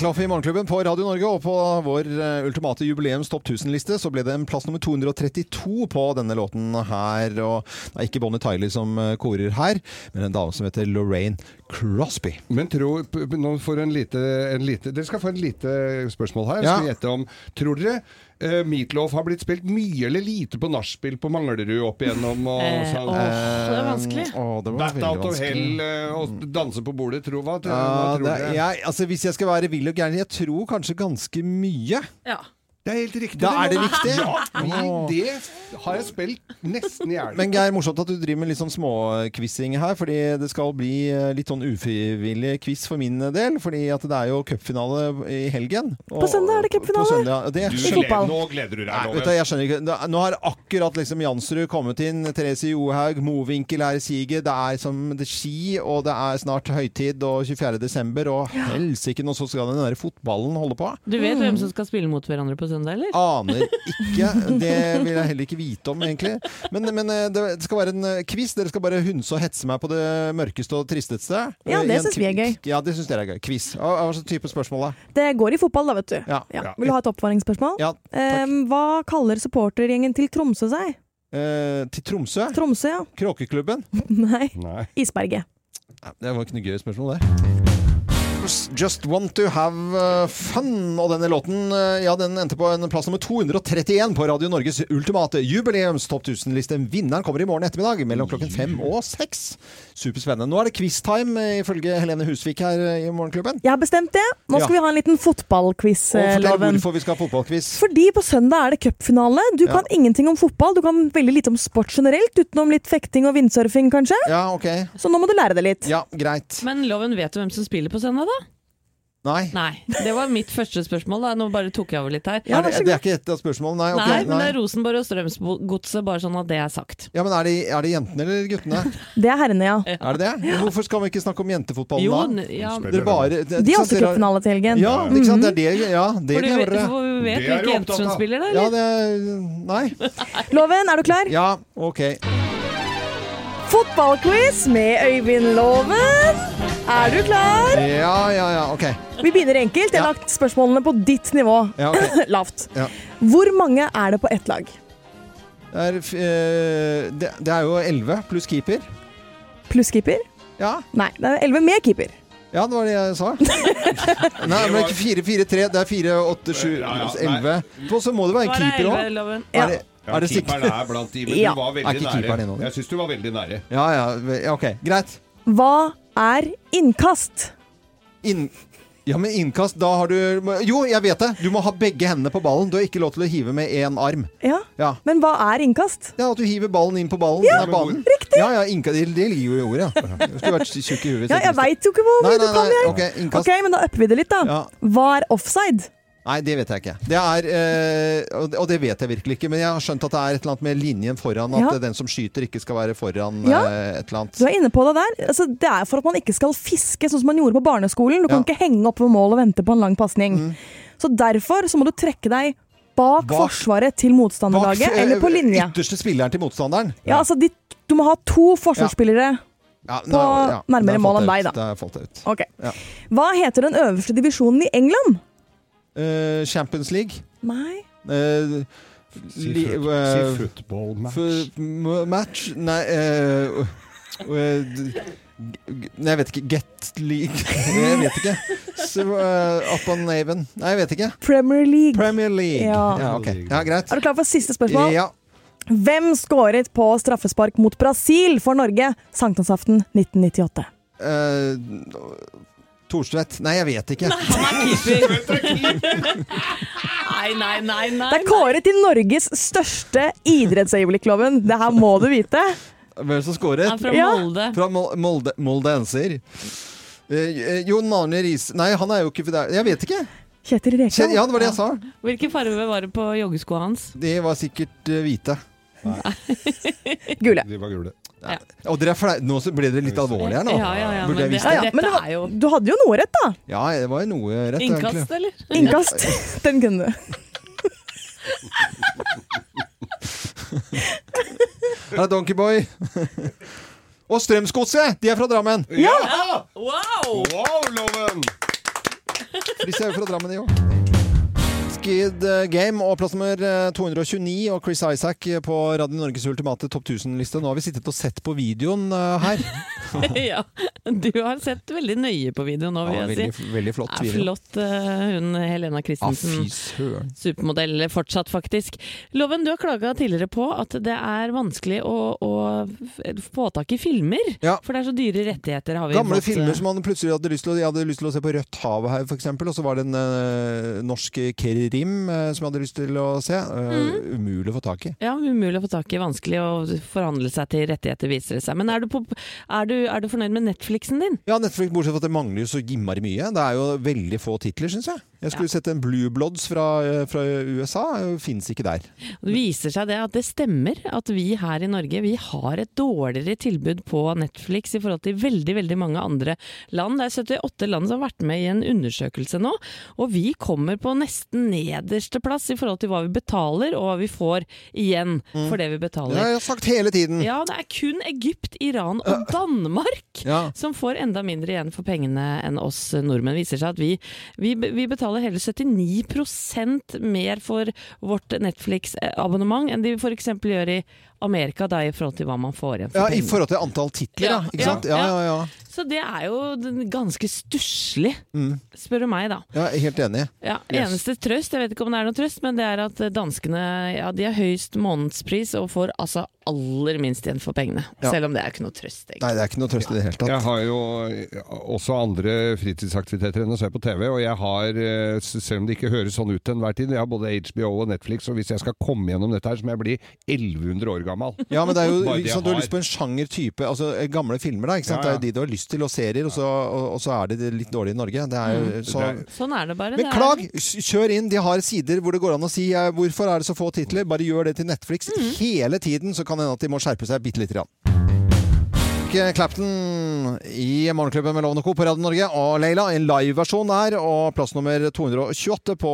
Klaff i Morgenklubben på Radio Norge, og på vår eh, ultimate jubileums topp 1000-liste så ble det en plass nummer 232 på denne låten her. Og det er ikke Bonnie Tyler som eh, korer her, men en dame som heter Lorraine Crosby. Men tro, nå får en lite, en lite Dere skal få en lite spørsmål her. Ja. Skal gjette om Tror dere uh, Meatloaf har blitt spilt mye eller lite på nachspiel på Manglerud opp igjennom? Og, Eh, sånn? åh, det er vanskelig. Å, det var Bat veldig out of vanskelig. hell uh, og danse på bordet, tro hva? Tror, hva Ja, tror det, dere? jeg, altså, hvis jeg skal være vill og gæren, jeg tror kanskje ganske mye. Ja. Det er helt riktig. Da er det viktig. Ja, det har jeg spilt nesten i hjel. Men Geir, morsomt at du driver med litt sånn småquizzing her, fordi det skal bli eh, litt sånn ufrivillig quiz for min del. Fordi at det er jo cupfinale i helgen. Og- På søndag er det cupfinale. På søndag, det Du, I fotball. Nå gleder du deg, Nei, du, jeg skjønner ikke. Nå- Nå har akkurat liksom Jansrud kommet inn, Therese Johaug, Mowinckel er i siget. Det er som det er ski, og det er snart høytid og 24. desember, og helsike, nå så skal den der fotballen holde på. Du vet hvem som skal spille mot hverandre på søndag, eller? Aner ikke. Det vil jeg heller ikke vite om, egentlig. Men, men eh, det skal være en eh, quiz. Dere skal bare hunse og hetse meg på det mørkeste og tristeste. Ja, Eh, det syns synes vi er gøy. Ja, det syns dere er gøy. Quiz. Hva slags type spørsmål, da? Det går i fotball, da, vet du. Ja. Ja. Vil du ha et oppvarmingsspørsmål? Ja, Em, hva kaller supportergjengen til Tromsø seg? Eh, til Tromsø? Tromsø, ja. Kråkeklubben? Nei. Nei. Isberget. Det var ikke noe gøy spørsmål, det. Just Want To Have uh, Fun. Og denne låten uh, ja, den endte på en plass nummer 231 på Radio Norges ultimate jubileums topp 1000-liste. Vinneren kommer i morgen ettermiddag mellom klokken fem og seks. Superspennende. Nå er det quiztime, uh, ifølge Helene Husvik her i Morgenklubben. Jeg har bestemt det. Nå skal Ja. vi ha en liten fotballquiz, eh, Loven. hvorfor vi skal ha fotballquiz. Fordi på søndag er det cupfinale. Du Ja. kan ingenting om fotball. Du kan veldig lite om sport generelt, utenom litt fekting og vindsurfing, kanskje. Ja, ok. Så nå må du lære det litt. Ja, greit. Men Loven, vet du hvem som spiller på søndag, da? Nei. Nei. Det var mitt første spørsmål. da Nå bare tok jeg over litt her. er det, det er ikke et av spørsmålene? Nei, Okay, Nei, men det er Rosenborg og Strømsgodset, bare sånn at det er sagt. Ja, men er det, er det jentene eller guttene? Det er herrene, ja. Er det det? Hvorfor skal vi ikke snakke om jentefotballen Jo, da? ja. Dere bare, det, De har også cupfinale til helgen. Ja, ikke sant? Det er det, ja, det For du glemmer vet, dere. for vi vet hvilke jenter som spiller, der Ja, det er Nei. Loven, er du klar? Ja, ok. Fotballquiz med Øyvind Loven. Er du klar? Ja, ja, ja, ok. Vi begynner enkelt. Jeg har Ja. lagt spørsmålene på ditt nivå. Ja, ok. Lavt. Ja. Hvor mange er det på ett lag? Det er, eh, det, det er jo 11 pluss keeper. Pluss keeper? Ja. Nei, det er elleve med keeper. ja, det var det jeg sa. Nei, men ikke 4-4-3. Det er 4-8-7 pluss ja, 11. Og så må det være en er keeper elleve, òg. Ja. Er det, er det keeperen er blant de, men Ja. du var Er veldig ikke keeperen innom nære. det? Jeg syns du var veldig nære. Ja, ja, ja, ok. Greit. Hva er innkast? Inn... Ja, men innkast, da har du Jo, jeg vet det! Du må ha begge hendene på ballen. Du har ikke lov til å hive med én arm. Ja, Ja. Men hva er innkast? Ja, At du hiver ballen inn på ballen. Ja, banen. Riktig! Ja, ja, innkast, det, det ligger jo i ordet, ja. Du skulle vært tjukk i huet. Ja, jeg veit jo ikke hvor mye du kan, jeg. Ok, innkast. Ok, men da upper vi det litt, da. Hva er offside? Nei, det vet jeg ikke. Det er, øh, og det vet jeg virkelig ikke, men jeg har skjønt at det er et eller annet med linjen foran. At Ja. den som skyter, ikke skal være foran Ja. øh, et eller annet. Du er inne på det der. Altså, det er for at man ikke skal fiske sånn som man gjorde på barneskolen. Du kan ikke henge opp ved mål og vente på en lang pasning. Mm. Så derfor så må du trekke deg bak, Bak- forsvaret til Bak, motstanderlaget, eh, eller på linje. Ytterste spilleren til motstanderen. Ja, altså, de, du må ha to forsvarsspillere. Ja, På nærmere mål enn deg, da. Det har jeg ut. Ok. Ja. Hva heter den øverste divisjonen i England? Eh, Champions League. Nei Uh, Si, li- foot, eh, si football match. match Nei eh, eh, Nei, jeg vet ikke. Get League Jeg vet ikke. So, up on Naven. Nei, jeg vet ikke. Premier League. Premier League. Ja. Ja, okay. ja greit. Er du klar for siste spørsmål? Ja. Hvem skåret på straffespark mot Brasil for Norge sankthansaften 1998? Eh, Thorstvedt. Nei, jeg vet ikke. Nei, nei, nei, nei. Det er kåret til Norges største idrettsøyeblikk, Loven. Det her må du vite. Hvem som skåret? Han er fra Molde. Fra Molde, Molde, Enser. Eh, Jon Arne Riise Nei, han er jo ikke der. Jeg vet ikke. Kjetil Rekdal. Ja, det var det jeg sa. Hvilken farge var det på joggeskoa hans? De var sikkert hvite. hvite. Gule. De var gule. Ja. Og dere er flau. Nå så ble dere litt alvorlig her nå. Ja, ja, ja, Burde jeg visst det? Ja, men det var, du hadde jo noe rett, da. Ja, det var jo noe rett. innkast, egentlig. eller? Innkast. Den kunne du. Her er Donkeyboy. Og Strømsgodset! De er fra Drammen. Ja! Wow! Wow, Loven! De er jo fra Drammen, de òg. Skid the Game og plass nummer eh, 229 og Chris Isaac på Radio Norges ultimate topp 1000-liste. Nå har vi sittet og sett på videoen uh, her. ja. Du har sett veldig nøye på videoen nå, vil Ja, jeg veldig, si. veldig flott video. Ja, flott uh, hun Helena Christensen. fy. Supermodell fortsatt, faktisk. Loven, du har klaga tidligere på at det er vanskelig å, å få tak i filmer. Ja. For det er så dyre rettigheter, har vi Gamle fått, filmer eh, som man plutselig hadde lyst til å Jeg hadde lyst til å se på Rødt hav her, eksempel, og så var det en uh, norsk krim eh, som jeg hadde lyst til å se. Mm. Umulig å få tak i. Ja, umulig å få tak i, vanskelig å forhandle seg til rettigheter, viser det seg. Men er du, på, er du, er du fornøyd med Netflixen din? Ja, Netflix, bortsett fra at det mangler jo så gimmari mye. Det er jo veldig få titler, syns jeg. Jeg skulle sett en Blue Bloods fra, eh, fra USA. Fins ikke der. Det viser seg det at det stemmer at vi her i Norge vi har et dårligere tilbud på Netflix i forhold til veldig veldig mange andre land. Det er 78 land som har vært med i en undersøkelse nå, og vi kommer på nesten nederste plass i forhold til hva vi betaler og hva vi får igjen for det vi betaler. Det har jeg sagt hele tiden. Ja, det er kun Egypt, Iran og Danmark Ja. som får enda mindre igjen for pengene enn oss nordmenn. Det viser seg at vi, vi, vi betaler hele 79% mer for vårt Netflix-abonnement enn de f.eks. gjør i Amerika, da, i forhold til hva man får igjen for Ja, I forhold til antall titler, ja. Ja, Ikke sant? Ja, ja, ja. Så det er jo ganske stusslig, Mm. spør du meg, da. ja helt enig. Ja, Yes. Eneste trøst, jeg vet ikke om det er noe trøst, men det er at danskene ja, de har høyest månedspris og får altså aller minst igjen for pengene. Ja. Selv om det er ikke noe trøst, egentlig. Nei, det er ikke noe trøst i det hele tatt. Jeg har jo også andre fritidsaktiviteter enn å se på TV, og jeg har, eh, selv om det ikke høres sånn ut enhver tid, jeg har både HBO og Netflix, og hvis jeg skal komme gjennom dette her, så må jeg bli 1100 år gammel. Ja, men det er jo jeg Du har lyst på en sjangertype, altså eh, gamle filmer. da, ikke sant? Ja, ja. Det er de du har lyst til, og serier, og så, og, og så er det litt dårlig i Norge. Det er så... Det Sånn er det bare. Men det klag! Kjør inn! De har sider hvor det går an å si eh, hvorfor er det så få titler. Bare gjør det til Netflix hele tiden, så kan det hende at de må skjerpe seg bitte lite grann. Clapton i Morgenklubben med Lovende Co. på Radio Norge. Og Leila, en liveversjon der. Og plass nummer 228 på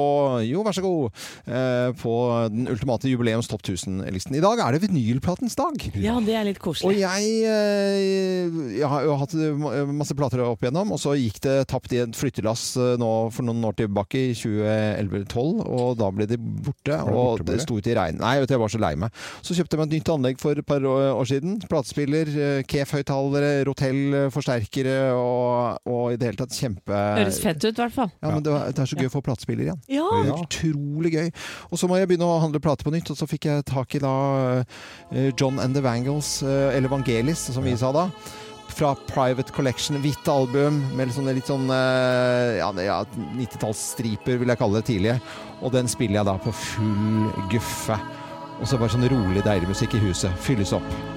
Jo, vær så god. Eh, på den ultimate jubileums topp 1000-listen. I dag er det vinylplatens dag. Ja, det er litt Og koselig. jeg, eh, jeg har jo hatt masse plater opp igjennom, og så gikk det tapt i et flyttelass eh, nå for noen år tilbake, i 2011-2012, og da ble de borte. Det Og borte, det sto ute i regn. Nei, vet du, jeg var så lei meg. Så kjøpte jeg meg et nytt anlegg for et par år siden. Platespiller, eh, Kef-høyttalere, Rotell, forsterkere og, og i det hele tatt kjempe... Høres fett ut, i hvert fall. Ja, men det, var, det er så gøy å få platespiller igjen. Ja. Det er Utrolig gøy. Og så må jeg begynne å handle plater på nytt, og så fikk jeg tak i da eh, John and the Vangles, eh, eller Vangelis, som vi sa da. Fra Private Collection, hvitt album med sånne, litt sånn ja, ja, 90-tallsstriper, vil jeg kalle det tidlige. Og den spiller jeg da på full guffe. Og så bare sånn rolig, deilig musikk i huset. Fylles opp.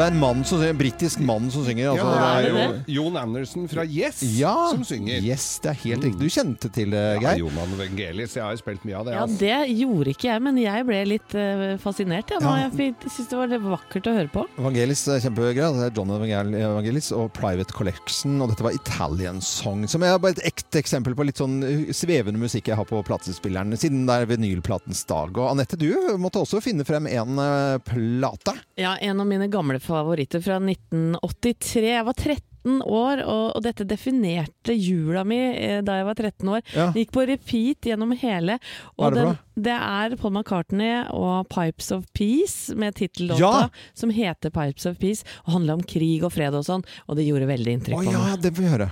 Det er en mann som synger, en britisk mann som synger. Altså, ja, det er det jo Jon Anderson fra Yes Ja, som synger. Yes, det er helt riktig. Du kjente til det, Ja, Geir? Jonan Vangelis. Jeg har jo spilt mye av det. Ja, ass. det gjorde ikke jeg, men jeg ble litt eh, fascinert. Ja. Ja. Jeg syns det var litt vakkert å høre på. Evangelis er kjempegøy. Det er John Vangelis Evangelis og Private Collection. Og dette var Italian Song, som er bare et ekte eksempel på litt sånn uh, svevende musikk jeg har på platespilleren, siden det er vinylplatens dag. Og Anette, du måtte også finne frem en uh, plate. Ja, en av mine gamle favoritter fra 1983. Jeg var 13 år, og, og dette definerte jula mi eh, da jeg var 13 år. Ja. Gikk på repeat gjennom hele. Hva er det for den, det er Paul McCartney og 'Pipes of Peace' med tittellåta Ja. som heter 'Pipes of Peace', og handler om krig og fred og sånn, og det gjorde veldig inntrykk på ja, meg. det får vi høre.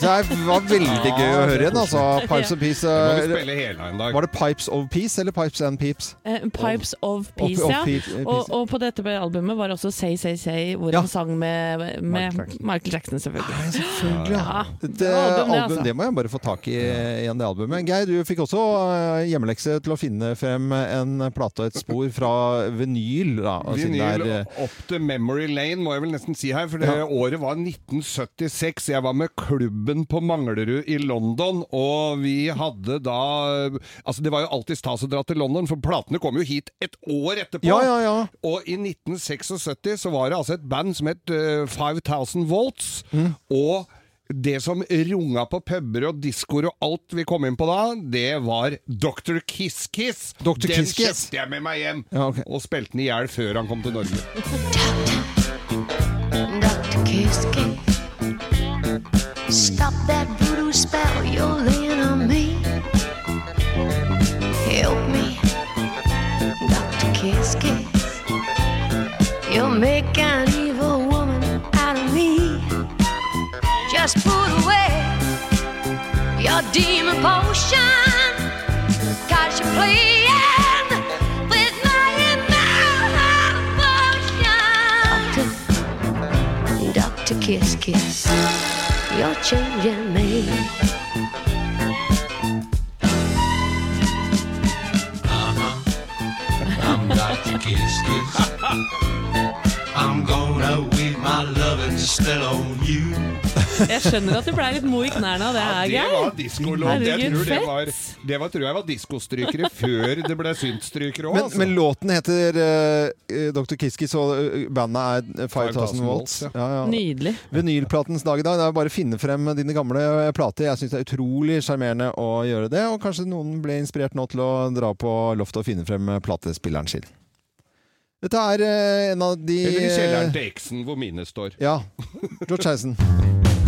Det var veldig gøy å høre igjen, altså. Pipes of Peace. Eh. Var det Pipes of Peace eller Pipes and Peeps? Eh, Pipes of Peace, ja. Eh, Og, og på dette albumet var det også Say Say Say, hvor Ja. han sang med, med Michael Jackson, selvfølgelig. Selvfølgelig. Ja. Det, Det altså. det må jeg bare få tak i igjen, det albumet. Geir, du fikk også hjemmelekse til å finne frem en plate og et spor fra vinyl. Da, Vinyl opp til Memory Lane, må jeg vel nesten si her. For det året var 1976. Jeg var med klubben på Manglerud i London, og vi hadde da Altså, det var jo alltid stas å dra til London, for platene kom jo hit et år etterpå. Ja, ja, ja. Og i 1976 så var det altså et band som het uh, 5000 Volts. Mm. Og det som runga på puber og diskoer og alt vi kom inn på da, det var Dr. Kiss Kiss. Dr. Den kjøpte jeg med meg hjem, Ja, okay. og spilte den i hjel før han kom til Norge. Dr. Kiss Kiss. Make an evil woman out of me. Just put away your demon potion. Cause you're playing with my emotion. Doctor, Dr. Kiss Kiss, you're changing me. I'm Dr. Kiss Kiss. I'm gonna weave my loving still on you. Jeg skjønner at du blei litt mo i knærne av det her, Det var diskolåt. Tror det var, det var, tror jeg var diskostrykere før det ble syntstrykere òg. men, Altså. men låten heter uh, Dr. Kiskis, og eh, bandet er 5000 5000 Volts. Ja. Ja, ja. Nydelig. Vinylplatens dag i dag. Det er bare å finne frem dine gamle plater. Jeg syns det er utrolig sjarmerende å gjøre det, og kanskje noen ble inspirert nå til å dra på loftet og finne frem platespilleren sin. Dette er eh, en av de Eller i kjelleren til eksen hvor mine står. Ja. George Harrison.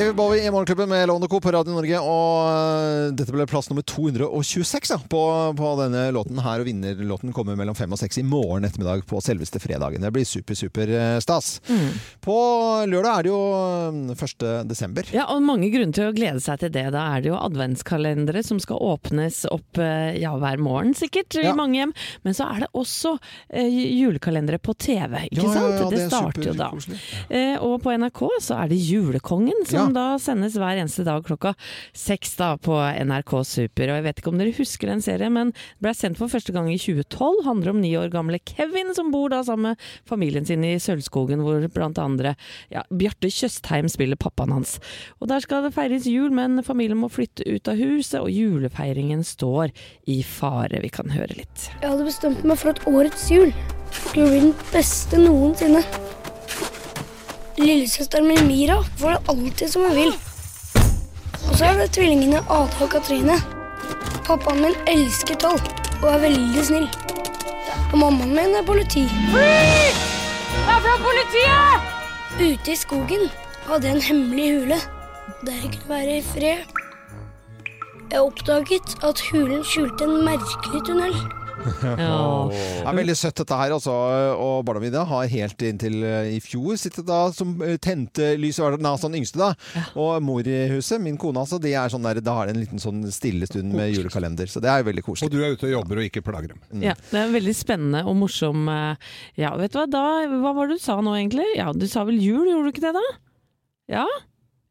David Bowie i Morgenklubben med Lone Co. på Radio Norge. Og øh, dette ble plass nummer 226 ja, på, på denne låten her. Og vinnerlåten kommer mellom fem og seks i morgen ettermiddag på selveste fredagen. Det blir super, super øh, stas. Mm. På lørdag er det jo øh, 1. desember. Ja, og mange grunner til å glede seg til det. Da er det jo adventskalendere som skal åpnes opp eh, ja, hver morgen, sikkert, Ja. i mange hjem. Men så er det også eh, julekalendere på TV, ikke sant? det, det er starter jo da. Eh, og på NRK så er det Julekongen, som Ja. da sendes hver eneste dag klokka seks da på NRK Super. Og jeg vet ikke om dere husker den serien, men ble sendt for første gang i 2012. Handler om ni år gamle Kevin, som bor da sammen med familien sin i Sølvskogen, hvor blant andre ja, Bjarte Tjøstheim spiller pappaen hans. Og der skal det feires jul, men familien må flytte ut av huset, og julefeiringen står i fare. Vi kan høre litt. Jeg hadde bestemt meg for at årets jul skulle bli den beste noensinne. Lillesøsteren min Mira får det alltid som hun vil. Og så er det tvillingene Ada og Katrine. Pappaen min elsker tall og er veldig snill. Og mammaen min er politi. Det er fra politiet! Ute i skogen hadde jeg en hemmelig hule der jeg kunne være i fred. Jeg oppdaget at hulen skjulte en merkelig tunnel. Ja. Det er veldig søtt dette her, altså. Og barna mine har helt inntil eh, i fjor sittet da som eh, tente lys i hverdagen. Altså den yngste, da. Og mor i huset, min kone, altså, de er sånn der, da har de en liten sånn stille stund med julekalender. Så det er veldig koselig. Og du er ute og jobber og ikke plager dem. Ja, det er veldig spennende og morsom eh, Ja, vet du hva, da, hva var det du sa nå egentlig? Ja, du sa vel jul, gjorde du ikke det da? Ja?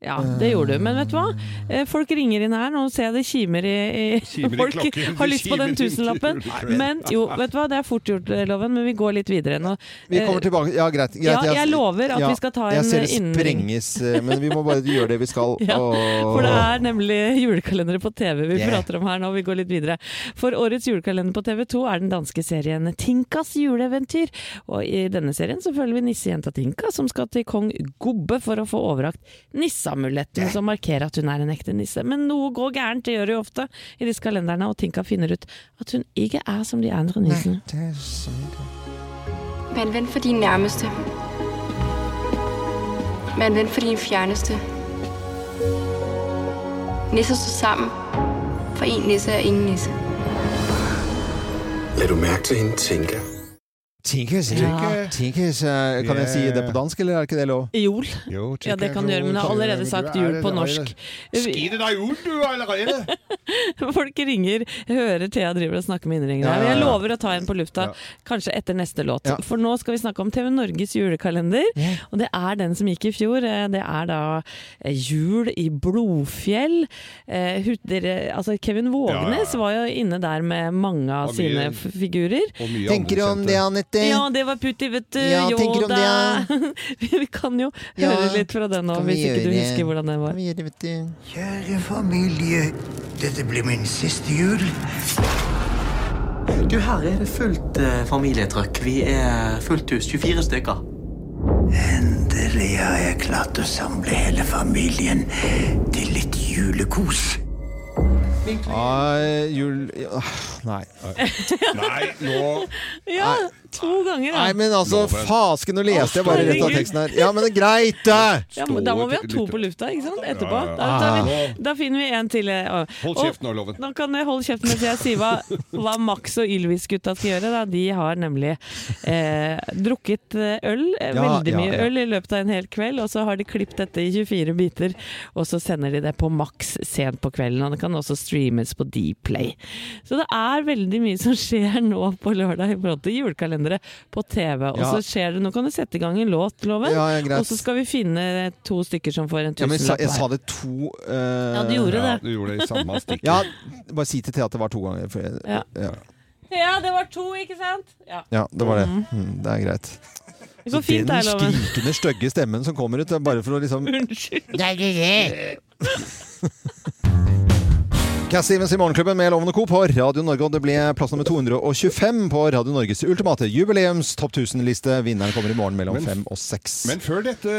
Ja, det gjorde du. Men vet du hva? Eh, Folk ringer inn her, nå ser jeg det kimer i, i Folk har lyst på den tusenlappen. Men jo, vet du hva, det er fort gjort, eh, Loven, men vi går litt videre nå. Vi kommer Eh, tilbake. Ja, greit. greit. Ja, jeg lover at vi skal ta Jeg ser det innen- sprenges, men vi må bare gjøre det vi skal. Ja, for det er nemlig julekalendere på TV vi Yeah. prater om her nå. Vi går litt videre. For årets julekalender på TV 2 er den danske serien Tinkas juleeventyr. Og i denne serien så følger vi nissejenta Tinka, som skal til kong Gobbe for å få overrakt nisseamuletten som markerer at hun er en ekte nisse. Men noe går gærent, det gjør det jo ofte i disse kalenderne, og Tinka finner ut at hun ikke er som de andre nissene. Vær en ven for din nærmeste. Vær en ven for din fjerneste. Nisser står sammen. For en nisse er ingen nisse. Lad du mærke til hende, tænker. Tinkers, Ja. Tinkers, eh, Kan jeg si det på dansk, eller er ikke det lov? Jol. Ja, det kan du gjøre, men jeg har allerede sagt jul på norsk. Gi deg jul, du, allerede! Folk ringer, hører Thea driver og snakker med innringere. Ja, Jeg lover å ta en på lufta, kanskje etter neste låt. For nå skal vi snakke om TV Norges julekalender. Og det er den som gikk i fjor. Eh, Det er da eh, Jul i Blodfjell. Eh, altså Kevin Vågenes var jo inne der med mange av sine figurer. Tenker du om det, Anette? Ja, det var Putti, vet du. Ja, tenker du om Yoda. vi kan jo Ja, høre litt fra den nå, hvis ikke du det? husker hvordan den var. Kjære familie, dette blir min siste jul. Du, her er det fullt eh, familietrøkk. Vi er fullt hus, 24 stykker. Endelig har jeg klart å samle hele familien til litt julekos. Nei, jul ah, Nei. Nei, nå Ja, to ganger, da. Nei, men altså, Loven. fasken, nå leste jeg bare rett av teksten her. Ja, men det er greit, det! Ja, men da må vi ha to på lufta, ikke sant? Etterpå. Da, da, Ah. vi, da finner vi en til. eh, og- Hold kjeft nå, Loven. Nå kan jeg holde kjeft mens jeg sier hva, hva Max og Ylvis-gutta skal gjøre. Da. De har nemlig eh, drukket eh, øl, eh, Ja, veldig mye ja. øl i løpet av en hel kveld, og så har de klippet dette i 24 biter, og så sender de det på Max sent på kvelden. Og det kan også streames på Dplay. Så det er veldig mye som skjer nå på lørdag i forhold til julekalendere på TV. Og Ja. så skjer det Nå kan du sette i gang en låt, Loven, Ja, ja, og så skal vi finne to stykker som får en tusenlapp hver. jeg sa, jeg sa det to uh, Ja, du gjorde Ja, det. du gjorde det i samme stikk. Ja, bare si til Thea at det var to ganger. For jeg, Ja. ja. Ja, det var to, ikke sant? Ja. ja, det var det. Mhm. Mm, det er greit. Det går fint den skrikende, stygge stemmen som kommer ut, bare for å liksom Unnskyld. Cass Stevens i Morgenklubben med Lovende Co. på Radio Norge. Og det ble plass nummer 225 på Radio Norges ultimate jubileums topp 1000-liste. Vinneren kommer i morgen mellom Men- fem og seks. Men før dette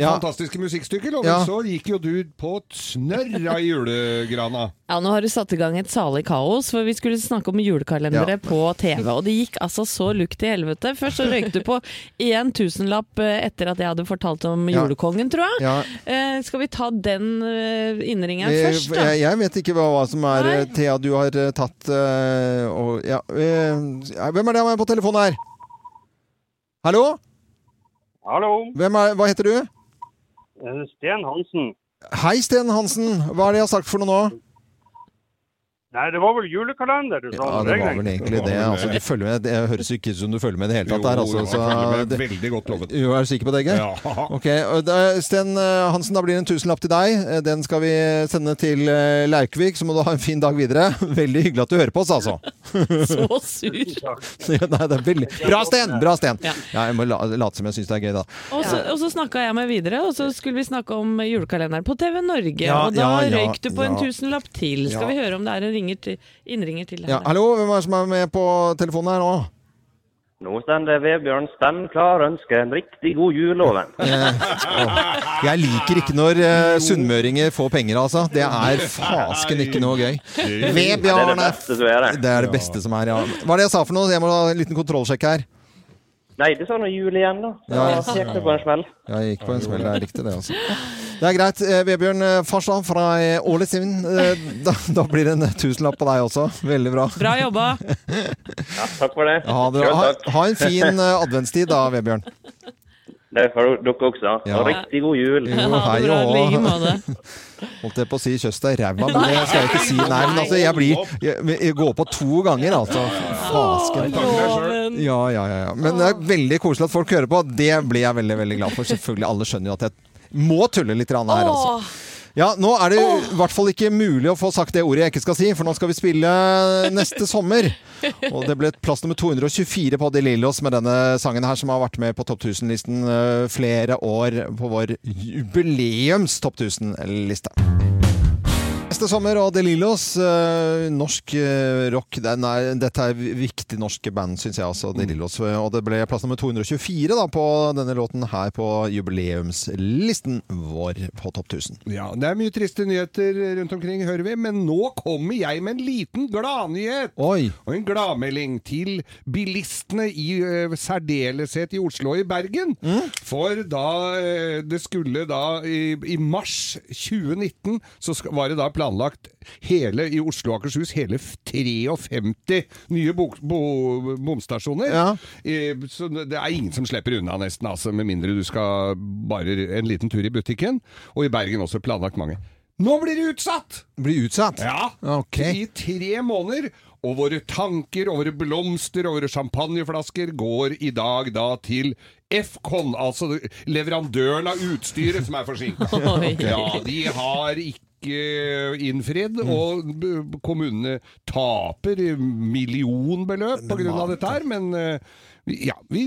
Ja. fantastiske musikkstykket, Loven, Ja. så gikk jo du på et snørr av julegrana. Ja, nå har du satt i gang et salig kaos, for vi skulle snakke om julekalendere Ja. på TV, og det gikk altså så lukt i helvete. Først så røykte du på én tusenlapp eh, etter at jeg hadde fortalt om julekongen, tror jeg. Ja. Eh, skal vi ta den eh, innringeren først, da? Jeg, jeg vet ikke hva, hva som er Nei. Thea, du har eh, tatt eh, og, ja, eh, Hvem er det på telefonen her? Hallo? Hallo, Hvem er, hva heter du? eh, Sten Hansen. Hei, Sten Hansen. Hva er det jeg har sagt for noe nå? Nei, det var vel julekalender du sa? Ja, det var vel egentlig det. Altså, du følger med, det høres ikke ut som du følger med i det hele tatt. Der, altså, med det- veldig godt, lovet. Jo, er du sikker på det, Geir? Ja. Ok, Sten eh, Hansen, da blir det en tusenlapp til deg. Eh, Den skal vi sende til eh, Laukvik, så må du ha en fin dag videre. Veldig hyggelig at du hører på oss, altså. Så sur. Nei, det er veldig Bra, Sten! Bra, Sten! Ja, jeg må late som jeg syns det er gøy, da. Og så, og så snakka jeg med videre, og så skulle vi snakke om julekalenderen på TV Norge. Og da røyk du på en tusenlapp til. Skal vi høre om det er en ringer til, innringer til Ja, hallo, hvem er det som er med på telefonen her nå? Nå stender Vebjørn Stenn klar ønsker en riktig god jul, Loven. Jeg liker ikke når uh, sunnmøringer får penger, altså. Det er fasken ikke noe gøy. Det Vebjørn er det beste som er det. Det er det beste som er, ja. Hva er det jeg sa for noe? Jeg må ha en liten kontrollsjekk her. Nei, det sa noe jul igjen, da. Så jeg gikk på en smell. Ja, Jeg gikk på en smell, det er riktig det, altså. Det er greit. Eh, Vebjørn eh, Farstad fra eh, Ålesund. Da, da blir det en tusenlapp på deg også. Veldig bra. Bra jobba! Ja, takk for det. Ha, det, ha, ha en fin adventstid da, Vebjørn. Det får for dere også. Ja. Og riktig god jul. Jo, hei og Holdt jeg på å si kjøss deg i ræva, men det skal jeg ikke si. Nei, men altså, jeg blir Jeg, jeg går på to ganger, altså. Fasken. Ja, ja, ja, ja. Men det er veldig koselig at folk hører på. Det blir jeg veldig, veldig glad for. Selvfølgelig, alle skjønner jo at jeg må tulle litt her, altså. Ja, nå er det i hvert fall ikke mulig å få sagt det ordet jeg ikke skal si, for nå skal vi spille neste sommer. Og det ble plass nummer 224 på De Lillos med denne sangen her, som har vært med på Topp 1000-listen eh, flere år på vår jubileums Topp 1000-liste. Neste sommer og De Lillos, eh, norsk eh, rock. Den er, dette er viktig norsk band, syns jeg altså. De Lillos. Og det ble plass nummer 224 da, på denne låten her på jubileumslisten vår på Topp 1000. Ja, det er mye triste nyheter rundt omkring, hører vi, men nå kommer jeg med en liten gladnyhet! Og en gladmelding til bilistene i uh, særdeleshet i Oslo og i Bergen. For da det skulle da i, i mars 2019 så var det da planlagt hele, i Oslo og Akershus hele 53 nye bo, bo, bomstasjoner. Ja. Så det er ingen som slipper unna nesten, altså, med mindre du skal bare en liten tur i butikken. Og i Bergen også planlagt mange. Nå blir det utsatt! Blir utsatt? Ja. okay. I tre måneder. Og våre tanker og våre blomster og våre champagneflasker går i dag da til Fcon, altså leverandøren av utstyret som er forsinka. Ja, de har ikke innfridd, og kommunene taper millionbeløp av dette her, men eh, ja, vi,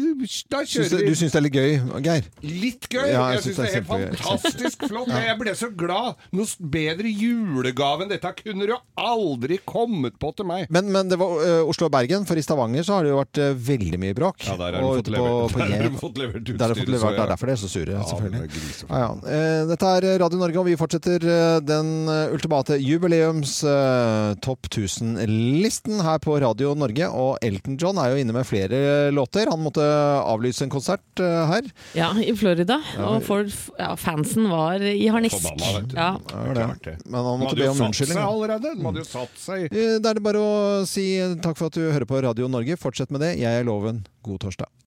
da Syns kjører det, vi du syns det er litt gøy, Geir? Litt gøy! Ja, jeg syns det er helt fantastisk flott. Ja. Jeg ble så glad. Noe bedre julegave enn dette kunne du aldri kommet på til meg. Men, men det var uh, Oslo og Bergen, for i Stavanger så har det jo vært uh, veldig mye bråk. Ja, der har de fått levert- der har de fått levert Der har de fått levert, så det ja. er derfor de er så sure, Ja, selvfølgelig. det er. Ja, ja. Eh, Dette er Radio Norge, og vi fortsetter den ultimate jubileums topp 1000-listen her på Radio Norge. Og Elton John er jo inne med flere låter. Han måtte avlyse en konsert eh, her. Ja, i Florida. Ja. Og for, ja, fansen var i harnisk. Ja. Men han måtte be om unnskyldning. Man De hadde jo satt seg allerede Da er det bare å si takk for at du hører på Radio Norge. Fortsett med det. Jeg er Loven. God torsdag.